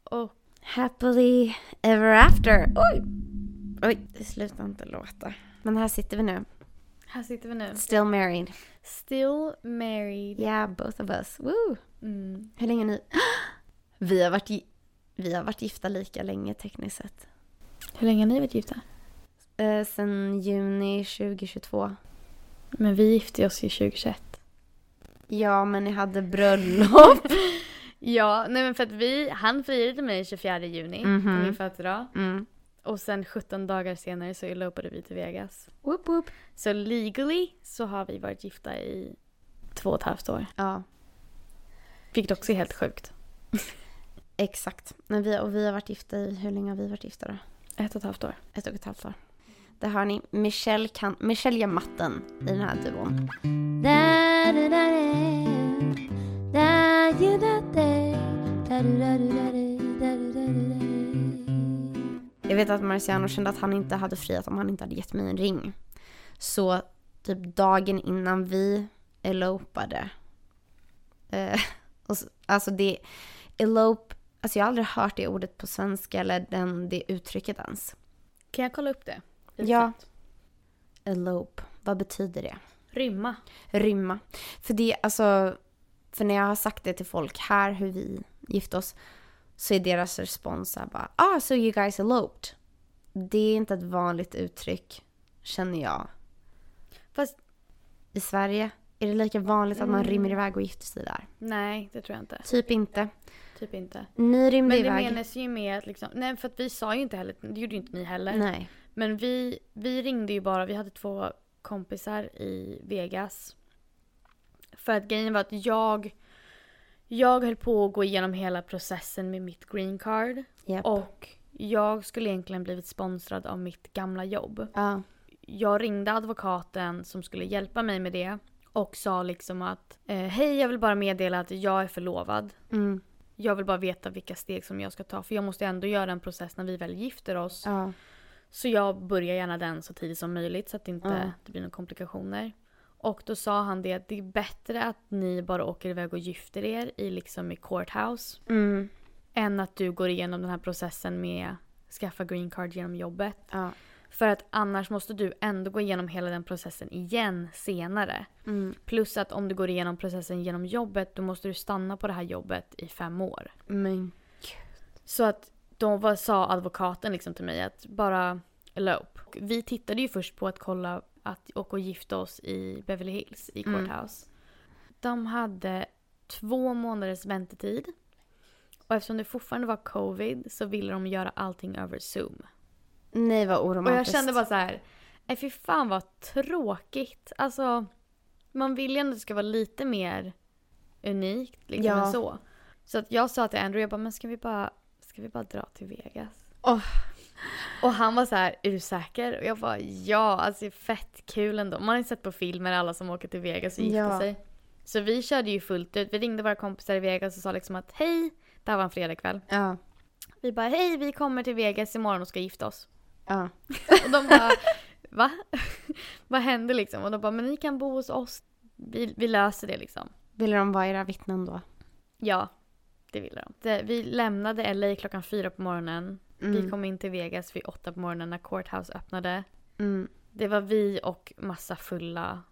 [SPEAKER 2] Och
[SPEAKER 1] Happily ever after. Oj! Oj, det slutar inte låta. Men här sitter vi nu.
[SPEAKER 2] här sitter vi nu.
[SPEAKER 1] Still married.
[SPEAKER 2] Still married.
[SPEAKER 1] Yeah, both of us. Woo!
[SPEAKER 2] Mm.
[SPEAKER 1] Hur länge ni... [GASPS] Vi har varit, vi har varit gifta lika länge tekniskt sett.
[SPEAKER 2] Hur länge har ni varit gifta?
[SPEAKER 1] Eh, sen juni 2022.
[SPEAKER 2] Men vi gifte oss ju 2021.
[SPEAKER 1] Ja, men ni hade bröllop. [LAUGHS]
[SPEAKER 2] Ja, nej men för att vi, han friade mig 24 juni
[SPEAKER 1] Mhm.
[SPEAKER 2] på min födelsedag.
[SPEAKER 1] Mm.
[SPEAKER 2] Och sen 17 dagar senare så elopade vi till Vegas.
[SPEAKER 1] Whoop, whoop.
[SPEAKER 2] Så legally så har vi varit gifta i två och ett halvt år.
[SPEAKER 1] Ja,
[SPEAKER 2] Vilket också är helt sjukt. [LAUGHS]
[SPEAKER 1] exakt. Men vi, och vi har varit gifta i... Hur länge har vi varit gifta då?
[SPEAKER 2] Ett och ett halvt år.
[SPEAKER 1] Ett och ett halvt år. Där har ni Michelle, kan, Michelle gör matten i den här duon. Jag vet att Marciano kände att han inte hade friat om han inte hade gett mig en ring. Så typ dagen innan vi elopade. Eh, och så, alltså det, elope, alltså jag har aldrig hört det ordet på svenska eller den, det uttrycket ens.
[SPEAKER 2] Kan jag kolla upp det? Lite
[SPEAKER 1] Ja. Elope, vad betyder det?
[SPEAKER 2] Rymma.
[SPEAKER 1] Rymma. För det, alltså, för när jag har sagt det till folk här hur vi gifte oss så är deras respons bara ah so you guys eloped. Det är inte ett vanligt uttryck känner jag.
[SPEAKER 2] Fast
[SPEAKER 1] I Sverige? Är det lika vanligt att man
[SPEAKER 2] Mm.
[SPEAKER 1] rymmer iväg och gifter sig där?
[SPEAKER 2] Nej, det tror jag inte.
[SPEAKER 1] Typ inte.
[SPEAKER 2] Typ inte.
[SPEAKER 1] Ni rymde
[SPEAKER 2] Men det
[SPEAKER 1] iväg.
[SPEAKER 2] menas ju med att liksom, nej för att vi sa ju inte heller, det gjorde ju inte ni heller.
[SPEAKER 1] Nej.
[SPEAKER 2] Men vi, vi ringde ju bara, vi hade två kompisar i Vegas. För att grejen var att jag, jag höll på att gå igenom hela processen med mitt green card.
[SPEAKER 1] Japp.
[SPEAKER 2] Och jag skulle egentligen blivit sponsrad av mitt gamla jobb.
[SPEAKER 1] Ja.
[SPEAKER 2] Jag ringde advokaten som skulle hjälpa mig med det. Och sa liksom att eh, hej jag vill bara meddela att jag är förlovad.
[SPEAKER 1] Mm.
[SPEAKER 2] Jag vill bara veta vilka steg som jag ska ta för jag måste ändå göra en process när vi väl gifter oss.
[SPEAKER 1] Ja.
[SPEAKER 2] Så jag börjar gärna den så tidigt som möjligt så att det inte
[SPEAKER 1] Ja.
[SPEAKER 2] det blir några komplikationer. Och då sa han det att det är bättre att ni bara åker iväg och gifter er i liksom i courthouse.
[SPEAKER 1] Mm.
[SPEAKER 2] Än att du går igenom den här processen med skaffa green card genom jobbet.
[SPEAKER 1] Ja.
[SPEAKER 2] För att annars måste du ändå gå igenom hela den processen igen senare.
[SPEAKER 1] Mm.
[SPEAKER 2] Plus att om du går igenom processen genom jobbet då måste du stanna på det här jobbet i fem år.
[SPEAKER 1] Men
[SPEAKER 2] Så att då var, sa advokaten liksom till mig att bara elope. Och Vi tittade ju först på att kolla att åka och gifta oss i Beverly Hills i
[SPEAKER 1] Mm.
[SPEAKER 2] courthouse. De hade två månaders väntetid. Och eftersom det fortfarande var covid så ville de göra allting över zoom.
[SPEAKER 1] nej vad
[SPEAKER 2] Och
[SPEAKER 1] oromantiskt.
[SPEAKER 2] jag kände bara så här, nej fy fan vad tråkigt. Alltså, man vill ju ändå att det ska vara lite mer unikt liksom
[SPEAKER 1] Ja.
[SPEAKER 2] än så. Så att jag sa till Andrew, jag bara, men ska vi bara, ska vi bara dra till Vegas?
[SPEAKER 1] Åh.
[SPEAKER 2] Och han var så här, är du säker? Och jag bara, ja, alltså det är fett kul ändå. Man har ju sett på filmer alla som åker till Vegas och gifter
[SPEAKER 1] Ja.
[SPEAKER 2] sig. Så vi körde ju fullt ut. Vi ringde våra kompisar i Vegas och sa liksom att hej, det här var en fredagkväll.
[SPEAKER 1] Ja.
[SPEAKER 2] Vi bara, hej vi kommer till Vegas imorgon och ska gifta oss.
[SPEAKER 1] Ja. [LAUGHS]
[SPEAKER 2] Och de bara, va? [LAUGHS] Vad händer liksom? Och de bara, men ni kan bo hos oss. Vi, vi löser det liksom.
[SPEAKER 1] Ville de vara era vittnen då?
[SPEAKER 2] Ja, det ville de. Vi lämnade LA klockan fyra på morgonen. Vi
[SPEAKER 1] Mm.
[SPEAKER 2] kom in till Vegas vid åtta på morgonen när Courthouse öppnade.
[SPEAKER 1] Mm.
[SPEAKER 2] Det var vi och massa fulla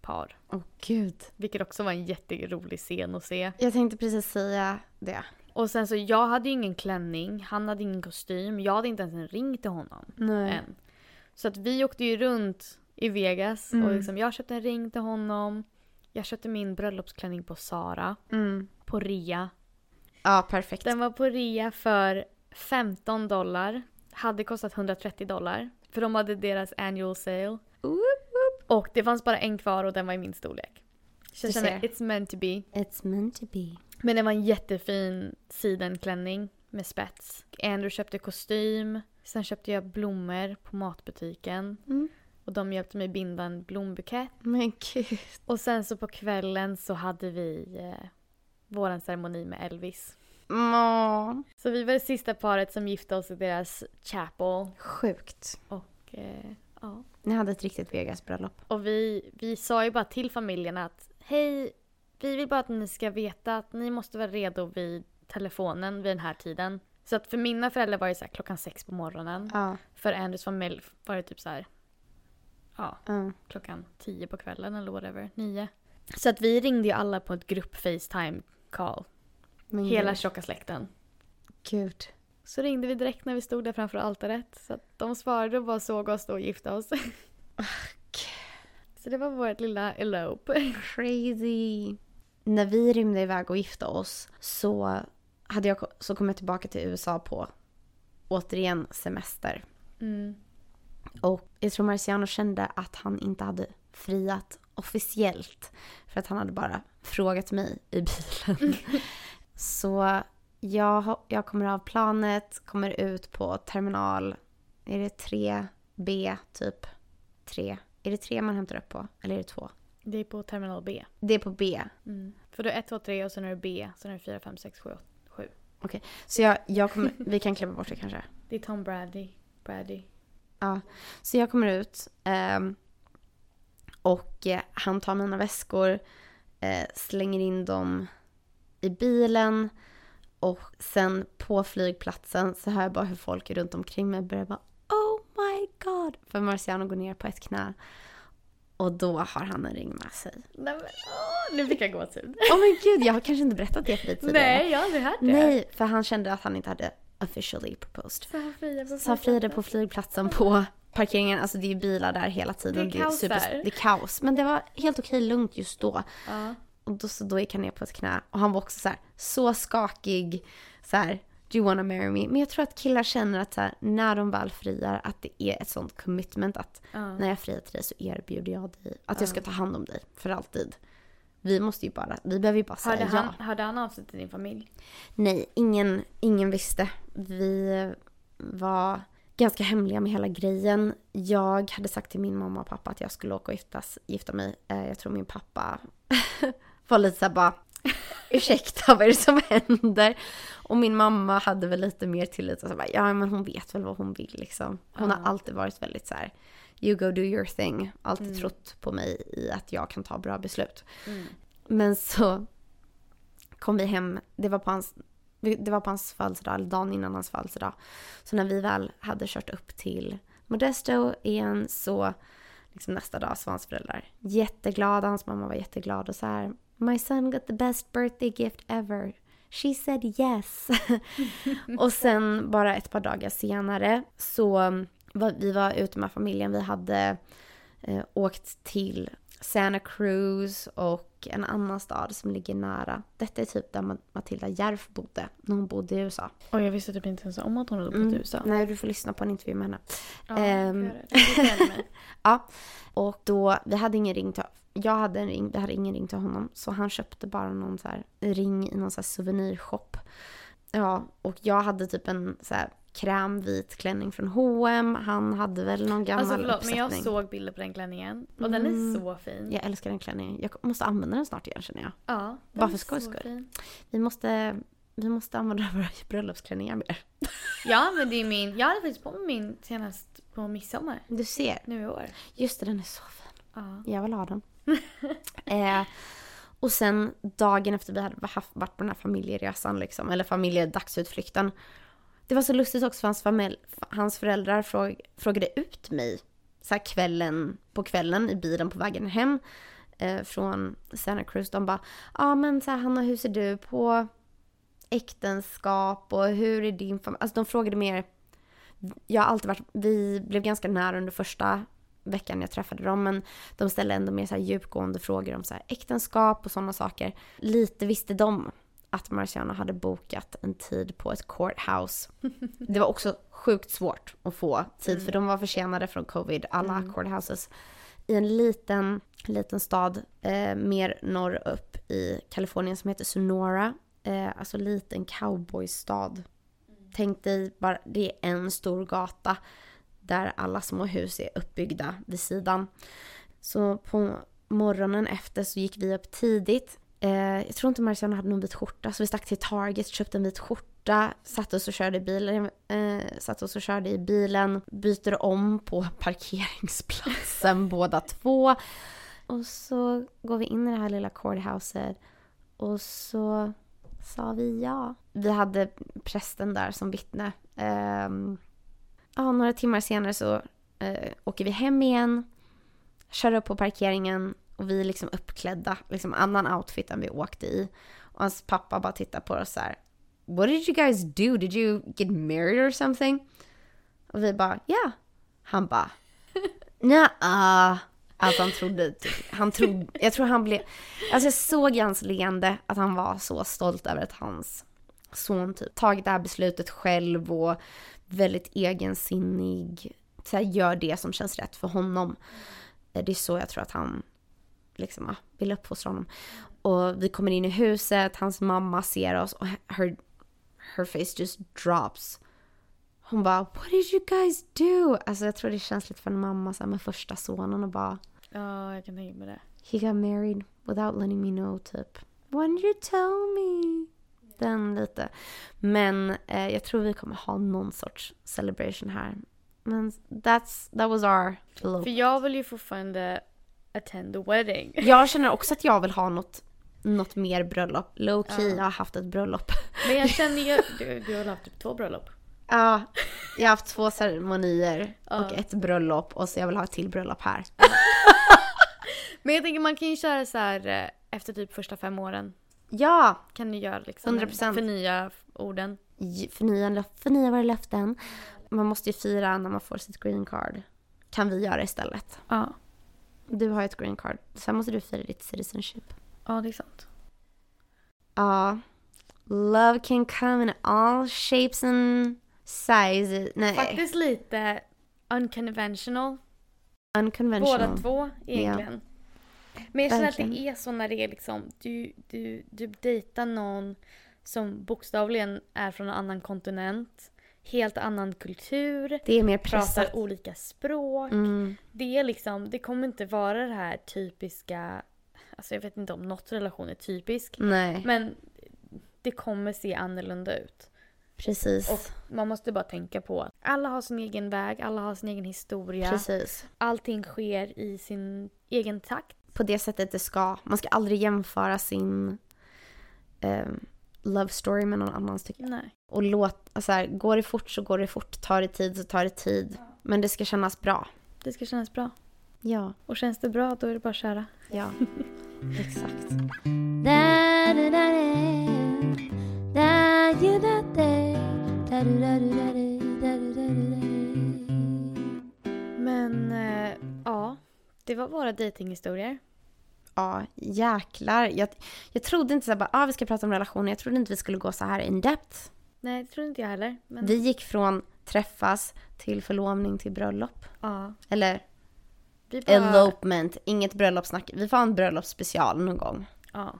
[SPEAKER 2] par.
[SPEAKER 1] Åh gud.
[SPEAKER 2] Vilket också var en jätterolig scen att se.
[SPEAKER 1] Jag tänkte precis säga det.
[SPEAKER 2] Och sen så, jag hade ju ingen klänning, han hade ingen kostym, jag hade inte ens en ring till honom.
[SPEAKER 1] Nej.
[SPEAKER 2] än. Så att vi åkte ju runt i Vegas
[SPEAKER 1] Mm.
[SPEAKER 2] och liksom, jag köpte en ring till honom. Jag köpte min bröllopsklänning på Sara,
[SPEAKER 1] Mm.
[SPEAKER 2] på rea.
[SPEAKER 1] Ja, perfekt.
[SPEAKER 2] Den var på rea för 15 dollar. Hade kostat 130 dollar. För de hade deras annual sale. Och det fanns bara en kvar och den var i min storlek. Så jag kände it's meant to be.
[SPEAKER 1] It's meant to be.
[SPEAKER 2] Men det var en jättefin sidenklänning med spets. Andrew köpte kostym. Sen köpte jag blommor på matbutiken.
[SPEAKER 1] Mm.
[SPEAKER 2] Och de hjälpte mig binda en blombukett.
[SPEAKER 1] Men gud.
[SPEAKER 2] Och sen så på kvällen så hade vi eh, våran ceremoni med Elvis.
[SPEAKER 1] Åh,
[SPEAKER 2] Så vi var det sista paret som gifte oss i deras chapel.
[SPEAKER 1] sjukt.
[SPEAKER 2] Och, eh, ja.
[SPEAKER 1] Ni hade ett riktigt Vegas-bröllop.
[SPEAKER 2] och vi, vi sa ju bara till familjen att hej, vi vill bara att ni ska veta att ni måste vara redo vid telefonen vid den här tiden. Så att för mina föräldrar var det så här klockan sex på morgonen.
[SPEAKER 1] Ja.
[SPEAKER 2] För Andrews familj var det typ så här, ja,
[SPEAKER 1] ja.
[SPEAKER 2] klockan tio på kvällen eller whatever, nio. Så att vi ringde ju alla på ett grupp Facetime call.
[SPEAKER 1] Men
[SPEAKER 2] Hela
[SPEAKER 1] gud.
[SPEAKER 2] tjocka släkten.
[SPEAKER 1] Gud.
[SPEAKER 2] Så ringde vi direkt när vi stod där framför altaret. Så att de svarade och bara såg oss då och gifta oss. så det var vårt lilla elope.
[SPEAKER 1] Crazy. När vi rymde iväg och gifte oss så, hade jag, så kom jag tillbaka till USA på återigen semester.
[SPEAKER 2] Mm.
[SPEAKER 1] Och jag tror Marciano kände att han inte hade friat officiellt. För att han hade bara frågat mig i bilen. [LAUGHS] Så jag, jag kommer av planet, kommer ut på terminal, är det 3B typ? 3. Är det 3 man hämtar upp på? Eller är det 2?
[SPEAKER 2] Det är på terminal B.
[SPEAKER 1] Det är på B.
[SPEAKER 2] Mm. För du är 1, 2, 3 och sen är det B. Sen är det 4, 5, 6, 7, 7.
[SPEAKER 1] Så jag, jag kommer, vi kan klippa bort det kanske. [LAUGHS]
[SPEAKER 2] Det är Tom Brady. Brady.
[SPEAKER 1] Ja, så jag kommer ut ehm, och eh, han tar mina väskor, eh, slänger in dem i bilen och sen på flygplatsen så hör jag bara hur folk runt omkring mig börjar bara Oh my god! För Marciano går ner på ett knä och då har han en ring med sig.
[SPEAKER 2] Nej men åh, nu fick jag gåshud.
[SPEAKER 1] Åh men gud, jag har kanske inte berättat det för dig tidigare.
[SPEAKER 2] Nej, jag har aldrig hört det.
[SPEAKER 1] Nej, för han kände att han inte hade officially proposed.
[SPEAKER 2] Så han friade på
[SPEAKER 1] flygplatsen på parkeringen, alltså det är bilar där hela tiden.
[SPEAKER 2] Det är kaos där.
[SPEAKER 1] Det är kaos. Men det var helt okej lugnt just då.
[SPEAKER 2] Ja.
[SPEAKER 1] Och då, så då gick han ner på ett knä och han var också så här, så skakig. Så här, do you wanna marry me? Men jag tror att killar känner att så här, när de väl friar att det är ett sånt commitment att
[SPEAKER 2] Ja.
[SPEAKER 1] när jag friar till dig så erbjuder jag dig att jag ska ta hand om dig för alltid. Vi måste ju bara, vi behöver ju bara säga
[SPEAKER 2] Hörde
[SPEAKER 1] ja.
[SPEAKER 2] han, hörde han av sig till din familj?
[SPEAKER 1] Nej, ingen, ingen visste. Vi var ganska hemliga med hela grejen. Jag hade sagt till min mamma och pappa att jag skulle åka och giftas, gifta mig. Eh, Jag tror min pappa var lite såhär bara [LAUGHS] ursäkta vad är det som händer? Och min mamma hade väl lite mer tillit och så bara, ja men hon vet väl vad hon vill liksom. Hon har
[SPEAKER 2] Ja.
[SPEAKER 1] alltid varit väldigt så här. you go do your thing. Alltid trott på mig i att jag kan ta bra beslut.
[SPEAKER 2] Mm.
[SPEAKER 1] Men så kom vi hem, det var på hans, det var på hans födelsedag, eller dagen innan hans födelsedag. Så när vi väl hade kört upp till Modesto igen så liksom nästa dag så var hans föräldrar jätteglada, hans mamma var jätteglad och så här My son got the best birthday gift ever. She said yes. [LAUGHS] och sen bara ett par dagar senare så var vi var ute med familjen. Vi hade eh, åkt till Santa Cruz och en annan stad som ligger nära. Detta är typ där Ma- Matilda Järf bodde när hon bodde i USA.
[SPEAKER 2] Och jag visste typ inte ens om att hon hade bott
[SPEAKER 1] Mm.
[SPEAKER 2] i USA.
[SPEAKER 1] Nej, du får lyssna på en intervju med henne.
[SPEAKER 2] Ja,
[SPEAKER 1] Ehm. [LAUGHS] Ja, och då, vi hade ingen ring till, jag hade en ring, vi hade ingen ring till honom. Så han köpte bara någon så här ring i någon så här souvenirshop. Ja, och jag hade typ en så här krämvit klänning från H&M. Han hade väl någon gammal
[SPEAKER 2] Alltså förlåt, men jag
[SPEAKER 1] uppsättning.
[SPEAKER 2] såg bilder på den klänningen. Och den
[SPEAKER 1] Mm.
[SPEAKER 2] är så fin.
[SPEAKER 1] Jag älskar den klänningen. Jag måste använda den snart igen känner jag.
[SPEAKER 2] Ja, den
[SPEAKER 1] Bara för skojs skull. Vi måste, vi måste använda våra bröllopsklänningar mer. [LAUGHS]
[SPEAKER 2] Ja, men det är min. Jag hade faktiskt på mig min senast på midsommar.
[SPEAKER 1] Du ser.
[SPEAKER 2] Nu i år.
[SPEAKER 1] Just det, den är så fin.
[SPEAKER 2] Ja.
[SPEAKER 1] Jag vill ha den. [LAUGHS] eh, och sen dagen efter vi hade haft, varit på den här familjeresan, liksom, eller familjedagsutflykten. Det var så lustigt också för hans, familj, hans föräldrar fråg, frågade ut mig så här kvällen, på kvällen i bilen på vägen hem eh, från Santa Cruz. De bara, ja ah, men så här, Hanna hur ser du på äktenskap och hur är din familj? Alltså de frågade mer, jag har alltid varit, vi blev ganska nära under första veckan jag träffade dem men de ställde ändå mer så här djupgående frågor om så här äktenskap och sådana saker. Lite visste de att Marciano hade bokat en tid på ett courthouse. Det var också sjukt svårt att få tid för de var försenade från covid, alla courthouses. I en liten, liten stad eh, mer norr upp i Kalifornien som heter Sonora. Eh, alltså liten cowboystad. Tänk dig bara, det är en stor gata där alla små hus är uppbyggda vid sidan. Så på morgonen efter så gick vi upp tidigt. Eh, jag tror inte Marciano hade någon vit skjorta så vi stack till Target, köpte en vit skjorta, satte oss och körde i bilen, eh, satte oss och körde i bilen, byter om på parkeringsplatsen [LAUGHS] båda två. Och så går vi in i det här lilla courthouset och så sa vi ja. Vi hade prästen där som vittne. Eh, ja, några timmar senare så eh, åker vi hem igen, kör upp på parkeringen och vi är liksom uppklädda, liksom annan outfit än vi åkte i. Och hans pappa bara tittar på oss så här. What did you guys do? Did you get married or something? Och vi bara, ja. Yeah. Han bara, [LAUGHS] nja. Alltså han trodde, typ, han trodde, jag tror han blev, alltså jag såg i hans leende att han var så stolt över att hans son typ tagit det här beslutet själv och väldigt egensinnig, så här, gör det som känns rätt för honom. Det är så jag tror att han liksom, ja, vill uppfostra honom. Och vi kommer in i huset, hans mamma ser oss och her, her face just drops. Hon bara “What did you guys do?” Alltså jag tror det känns lite för en mamma så här, med första sonen och bara
[SPEAKER 2] Ja, jag kan tänka mig det.
[SPEAKER 1] “He got married without letting me know” typ. “When did you tell me?” Den lite. Men eh, jag tror vi kommer ha någon sorts celebration här. Men that's, that was our little
[SPEAKER 2] För jag vill ju fortfarande attend the wedding. [LAUGHS]
[SPEAKER 1] Jag känner också att jag vill ha något, något mer bröllop. Low key,
[SPEAKER 2] Ja.
[SPEAKER 1] jag har haft ett bröllop. [LAUGHS]
[SPEAKER 2] Men jag [LAUGHS] känner ju, du, du har haft typ två bröllop.
[SPEAKER 1] Ja, jag har haft två ceremonier
[SPEAKER 2] Ja.
[SPEAKER 1] och ett bröllop och så jag vill ha ett till bröllop här.
[SPEAKER 2] Men jag tänker man kan ju köra så här eh, efter typ första fem åren.
[SPEAKER 1] Ja,
[SPEAKER 2] Kan du göra liksom
[SPEAKER 1] 100%.
[SPEAKER 2] förnya orden.
[SPEAKER 1] förnya, förnya våra löften. Man måste ju fira när man får sitt green card. kan vi göra istället.
[SPEAKER 2] Ja.
[SPEAKER 1] Du har ett green card. Sen måste du fira ditt citizenship.
[SPEAKER 2] Ja, det är sant.
[SPEAKER 1] Ja. Love can come in all shapes and sizes. Nej.
[SPEAKER 2] Faktiskt lite unconventional.
[SPEAKER 1] Unconventional.
[SPEAKER 2] Båda två egentligen. Men jag känner att
[SPEAKER 1] Verkligen.
[SPEAKER 2] det är så när det är liksom, du, du, du dejtar någon som bokstavligen är från en annan kontinent. Helt annan kultur.
[SPEAKER 1] Det är mer
[SPEAKER 2] Pratar
[SPEAKER 1] pressat.
[SPEAKER 2] olika språk.
[SPEAKER 1] Mm.
[SPEAKER 2] Det är liksom, det kommer inte vara det här typiska, alltså jag vet inte om något relation är typisk.
[SPEAKER 1] Nej,
[SPEAKER 2] Men det kommer se annorlunda ut.
[SPEAKER 1] precis.
[SPEAKER 2] Och man måste bara tänka på att alla har sin egen väg, alla har sin egen historia.
[SPEAKER 1] Precis.
[SPEAKER 2] Allting sker i sin egen takt.
[SPEAKER 1] På det sättet det ska. Man ska aldrig jämföra sin ehm, love story med någon annans tycker jag.
[SPEAKER 2] Nej.
[SPEAKER 1] Och låt, alltså här, går det fort så går det fort. Tar det tid så tar det tid. Men det ska kännas bra.
[SPEAKER 2] Det ska kännas bra.
[SPEAKER 1] Ja,
[SPEAKER 2] Och känns det bra då är det bara att köra.
[SPEAKER 1] ja. Exakt.
[SPEAKER 2] Men eh, ja, det var våra dejtinghistorier.
[SPEAKER 1] Ja, jäklar. Jag, jag trodde inte så här bara, ah, vi ska prata om relationer. Jag trodde inte vi skulle gå så här in depth.
[SPEAKER 2] Nej, det tror inte jag heller. Men
[SPEAKER 1] Vi gick från träffas till förlovning till bröllop.
[SPEAKER 2] ja,
[SPEAKER 1] Eller
[SPEAKER 2] vi bara...
[SPEAKER 1] elopement, inget bröllopssnack. Vi får ha en bröllopsspecial någon gång.
[SPEAKER 2] Ja,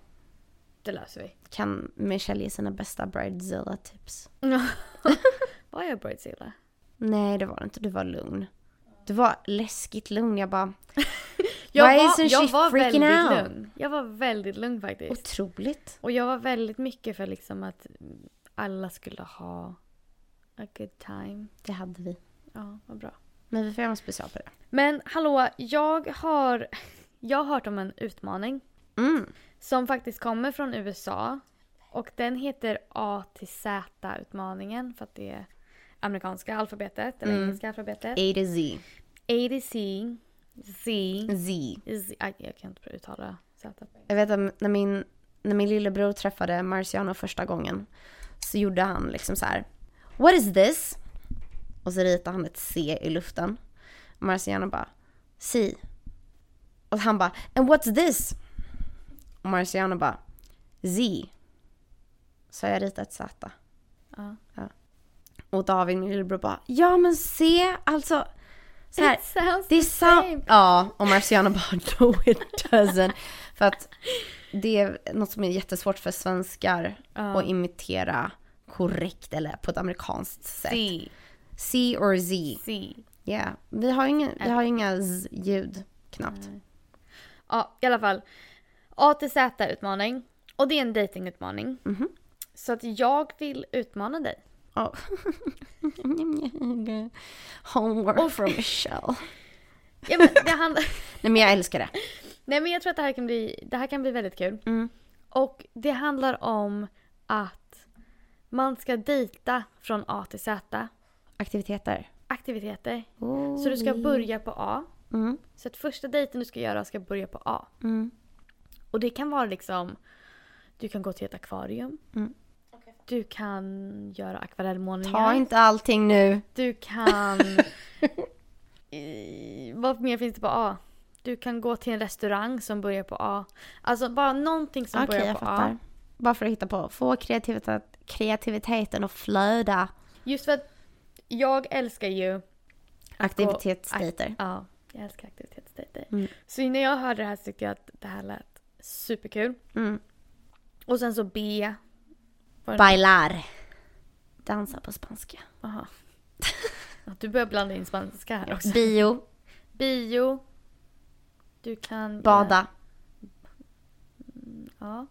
[SPEAKER 2] det löser vi.
[SPEAKER 1] Kan Michelle ge sina bästa bridezilla-tips? [LAUGHS]
[SPEAKER 2] Var jag bridezilla?
[SPEAKER 1] Nej, det var det inte. Du var lugn. Du var läskigt lugn. Jag bara,
[SPEAKER 2] Jag
[SPEAKER 1] Why
[SPEAKER 2] var,
[SPEAKER 1] isn't
[SPEAKER 2] jag
[SPEAKER 1] she
[SPEAKER 2] var
[SPEAKER 1] freaking
[SPEAKER 2] väldigt
[SPEAKER 1] out?
[SPEAKER 2] lugn. Jag var väldigt lugn faktiskt.
[SPEAKER 1] otroligt.
[SPEAKER 2] Och jag var väldigt mycket för liksom att alla skulle ha a good time.
[SPEAKER 1] Det hade vi.
[SPEAKER 2] Ja, vad bra.
[SPEAKER 1] Men vi får göra en special på det.
[SPEAKER 2] Men hallå, jag har, [LAUGHS] jag har hört om en utmaning
[SPEAKER 1] Mm.
[SPEAKER 2] som faktiskt kommer från USA. Och den heter A till Z-utmaningen för att det är amerikanska alfabetet, eller
[SPEAKER 1] Mm.
[SPEAKER 2] engelska alfabetet.
[SPEAKER 1] A to Z.
[SPEAKER 2] A till C, Z,
[SPEAKER 1] Z.
[SPEAKER 2] Z aj, jag kan inte uttala Z.
[SPEAKER 1] Jag vet att när min, när min lillebror träffade Marciano första gången så gjorde han liksom så här. What is this? Och så ritade han ett C i luften. Marciano bara C. Och han bara And what's this? Och Marciano bara Z. Så jag ritade ett Z.
[SPEAKER 2] Ja.
[SPEAKER 1] Och David, min lillebror bara Ja men C, alltså så här,
[SPEAKER 2] It sounds
[SPEAKER 1] det är
[SPEAKER 2] same.
[SPEAKER 1] Ja, och Marciano bara [LAUGHS] no it doesn't. För att det är något som är jättesvårt för svenskar
[SPEAKER 2] Ja.
[SPEAKER 1] att imitera korrekt eller på ett amerikanskt sätt.
[SPEAKER 2] C,
[SPEAKER 1] C or Z.
[SPEAKER 2] C.
[SPEAKER 1] Yeah. Vi har inga, vi har inga Z-ljud knappt.
[SPEAKER 2] Ja, i alla fall. A till Z-utmaning. Och det är en datingutmaning.
[SPEAKER 1] Mhm.
[SPEAKER 2] Så att jag vill utmana dig.
[SPEAKER 1] Oh. [LAUGHS] Homework from Michelle.
[SPEAKER 2] Ja, men det handlar... [LAUGHS]
[SPEAKER 1] Nej men jag älskar det.
[SPEAKER 2] Nej men jag tror att det här kan bli, det här kan bli väldigt kul.
[SPEAKER 1] Mm.
[SPEAKER 2] Och det handlar om att man ska dejta från A till Z.
[SPEAKER 1] Aktiviteter.
[SPEAKER 2] Aktiviteter.
[SPEAKER 1] Oh.
[SPEAKER 2] Så du ska börja på A.
[SPEAKER 1] Mm.
[SPEAKER 2] Så att första dejten du ska göra ska börja på A.
[SPEAKER 1] Mm.
[SPEAKER 2] Och det kan vara liksom, du kan gå till ett akvarium. Du kan göra akvarellmålningar.
[SPEAKER 1] Ta inte allting nu.
[SPEAKER 2] Du kan... [LAUGHS] Vad mer finns det på A? Du kan gå till en restaurang som börjar på A. Alltså bara någonting som
[SPEAKER 1] Okej,
[SPEAKER 2] börjar på. A.
[SPEAKER 1] Bara för att hitta på. Få kreativitet, kreativiteten att flöda.
[SPEAKER 2] Just för att jag älskar ju...
[SPEAKER 1] Aktivitetsdejter.
[SPEAKER 2] Ja, jag älskar aktivitetsdejter.
[SPEAKER 1] Mm.
[SPEAKER 2] Så när jag hörde det här så tyckte jag att det här lät superkul.
[SPEAKER 1] Mm.
[SPEAKER 2] Och sen så B.
[SPEAKER 1] Bailar. Dansa på spanska.
[SPEAKER 2] Aha. Du börjar blanda in spanska här också.
[SPEAKER 1] Bio.
[SPEAKER 2] Bio. Du kan...
[SPEAKER 1] Bada.
[SPEAKER 2] Ja.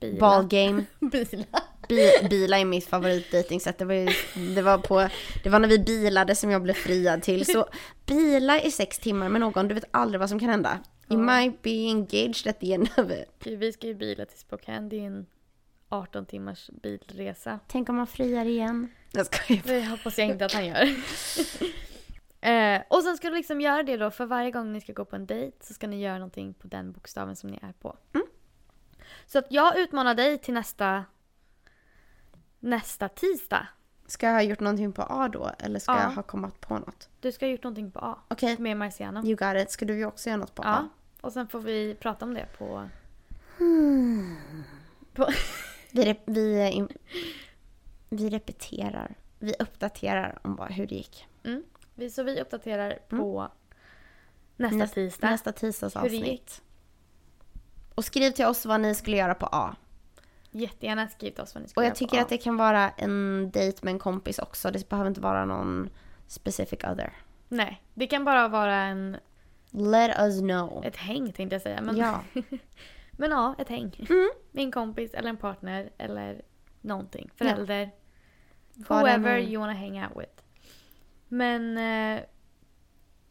[SPEAKER 2] Bila.
[SPEAKER 1] Ballgame. [LAUGHS]
[SPEAKER 2] Bila.
[SPEAKER 1] Bi, bila är mitt favoritdejtingsätt. Det var, ju, det, var på, det var när vi bilade som jag blev friad till. Så bila i sex timmar med någon, du vet aldrig vad som kan hända. You might be engaged at the end of it.
[SPEAKER 2] Okej, Vi ska ju bila till Spokane. Det är en 18 timmars bilresa.
[SPEAKER 1] Tänk om man friar igen. Jag skojar.
[SPEAKER 2] Det hoppas jag inte att han gör. [LAUGHS] eh, och sen ska du liksom göra det då. För varje gång ni ska gå på en dejt så ska ni göra någonting på den bokstaven som ni är på.
[SPEAKER 1] Mm.
[SPEAKER 2] Så att jag utmanar dig till nästa nästa tisdag.
[SPEAKER 1] Ska jag ha gjort någonting på A då? Eller ska
[SPEAKER 2] Ja.
[SPEAKER 1] jag ha kommit på något?
[SPEAKER 2] Du ska ha gjort någonting på A.
[SPEAKER 1] Okej,
[SPEAKER 2] Med Marciano.
[SPEAKER 1] you got it. Ska du också göra något på
[SPEAKER 2] Ja.
[SPEAKER 1] A?
[SPEAKER 2] Och sen får vi prata om det på...
[SPEAKER 1] Hmm.
[SPEAKER 2] på
[SPEAKER 1] Vi, vi, eh, vi repeterar. Vi uppdaterar om bara hur det gick.
[SPEAKER 2] vi, så vi uppdaterar på nästa
[SPEAKER 1] Näst-
[SPEAKER 2] tisdag.
[SPEAKER 1] Nästa
[SPEAKER 2] Hur det
[SPEAKER 1] tisdagsavsnitt.
[SPEAKER 2] gick.
[SPEAKER 1] Och skriv till oss vad ni skulle göra på A.
[SPEAKER 2] Jättegärna skriv till oss vad ni ska
[SPEAKER 1] Och
[SPEAKER 2] göra
[SPEAKER 1] jag tycker
[SPEAKER 2] på A.
[SPEAKER 1] att det kan vara en dejt med en kompis också. Det behöver inte vara någon specific other.
[SPEAKER 2] Nej, det kan bara vara en,
[SPEAKER 1] Let us know.
[SPEAKER 2] ett häng tänkte jag säga. Men,
[SPEAKER 1] Ja. [LAUGHS]
[SPEAKER 2] men ja, ett häng.
[SPEAKER 1] Mm. [LAUGHS]
[SPEAKER 2] Med en kompis eller en partner eller någonting. Förälder.
[SPEAKER 1] Än
[SPEAKER 2] Whoever you wanna hang out with. Men eh,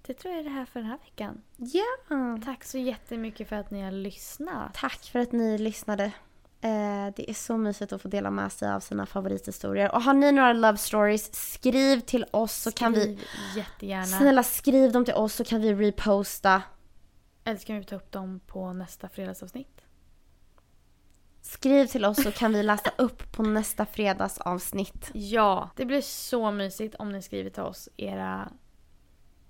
[SPEAKER 2] det tror jag är det här för den här veckan.
[SPEAKER 1] Ja.
[SPEAKER 2] Tack så jättemycket för att ni har lyssnat.
[SPEAKER 1] Tack för att ni lyssnade. Eh, det är så mysigt att få dela med sig av sina favorithistorier. Och har ni några love stories, skriv till oss så kan vi...
[SPEAKER 2] Skriv jättegärna.
[SPEAKER 1] Snälla skriv dem till oss så kan vi reposta.
[SPEAKER 2] Eller ska vi ta upp dem på nästa fredagsavsnitt?
[SPEAKER 1] Skriv till oss så kan vi läsa upp på nästa fredagsavsnitt.
[SPEAKER 2] Ja, det blir så mysigt om ni skriver till oss era, era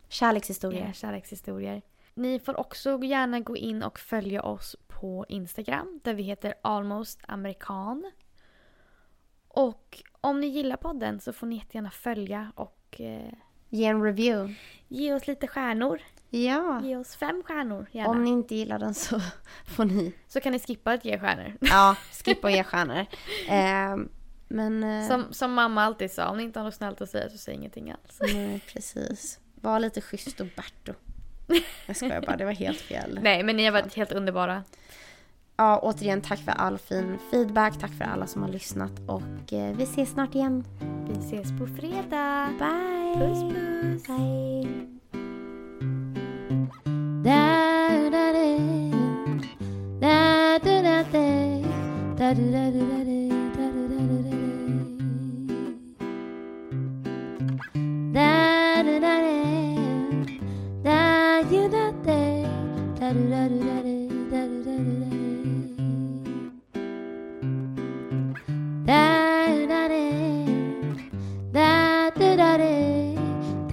[SPEAKER 1] Kärlekshistorier.
[SPEAKER 2] kärlekshistorier. Ni får också gärna gå in och följa oss på Instagram där vi heter Almost Amerikan. Och om ni gillar podden så får ni jättegärna följa och eh,
[SPEAKER 1] Ge en review.
[SPEAKER 2] ge oss lite stjärnor.
[SPEAKER 1] Ja.
[SPEAKER 2] Ge oss fem stjärnor gärna.
[SPEAKER 1] Om ni inte gillar den så [LAUGHS] får ni
[SPEAKER 2] Så kan ni skippa att ge stjärnor.
[SPEAKER 1] ja, [LAUGHS] skippa och ge stjärnor. Eh, men... Eh,
[SPEAKER 2] Som, som mamma alltid sa, om ni inte har något snällt att säga så säg ingenting alls.
[SPEAKER 1] Nej, precis. Var lite schysst och Berto. Jag skojar bara, det var helt fel. [LAUGHS]
[SPEAKER 2] Nej, men ni har varit helt underbara.
[SPEAKER 1] Ja, återigen tack för all fin feedback. Tack för alla som har lyssnat och eh, vi ses snart igen.
[SPEAKER 2] Vi ses på fredag.
[SPEAKER 1] Bye!
[SPEAKER 2] Puss, puss.
[SPEAKER 1] Da
[SPEAKER 4] da da da da da da da da da da da da da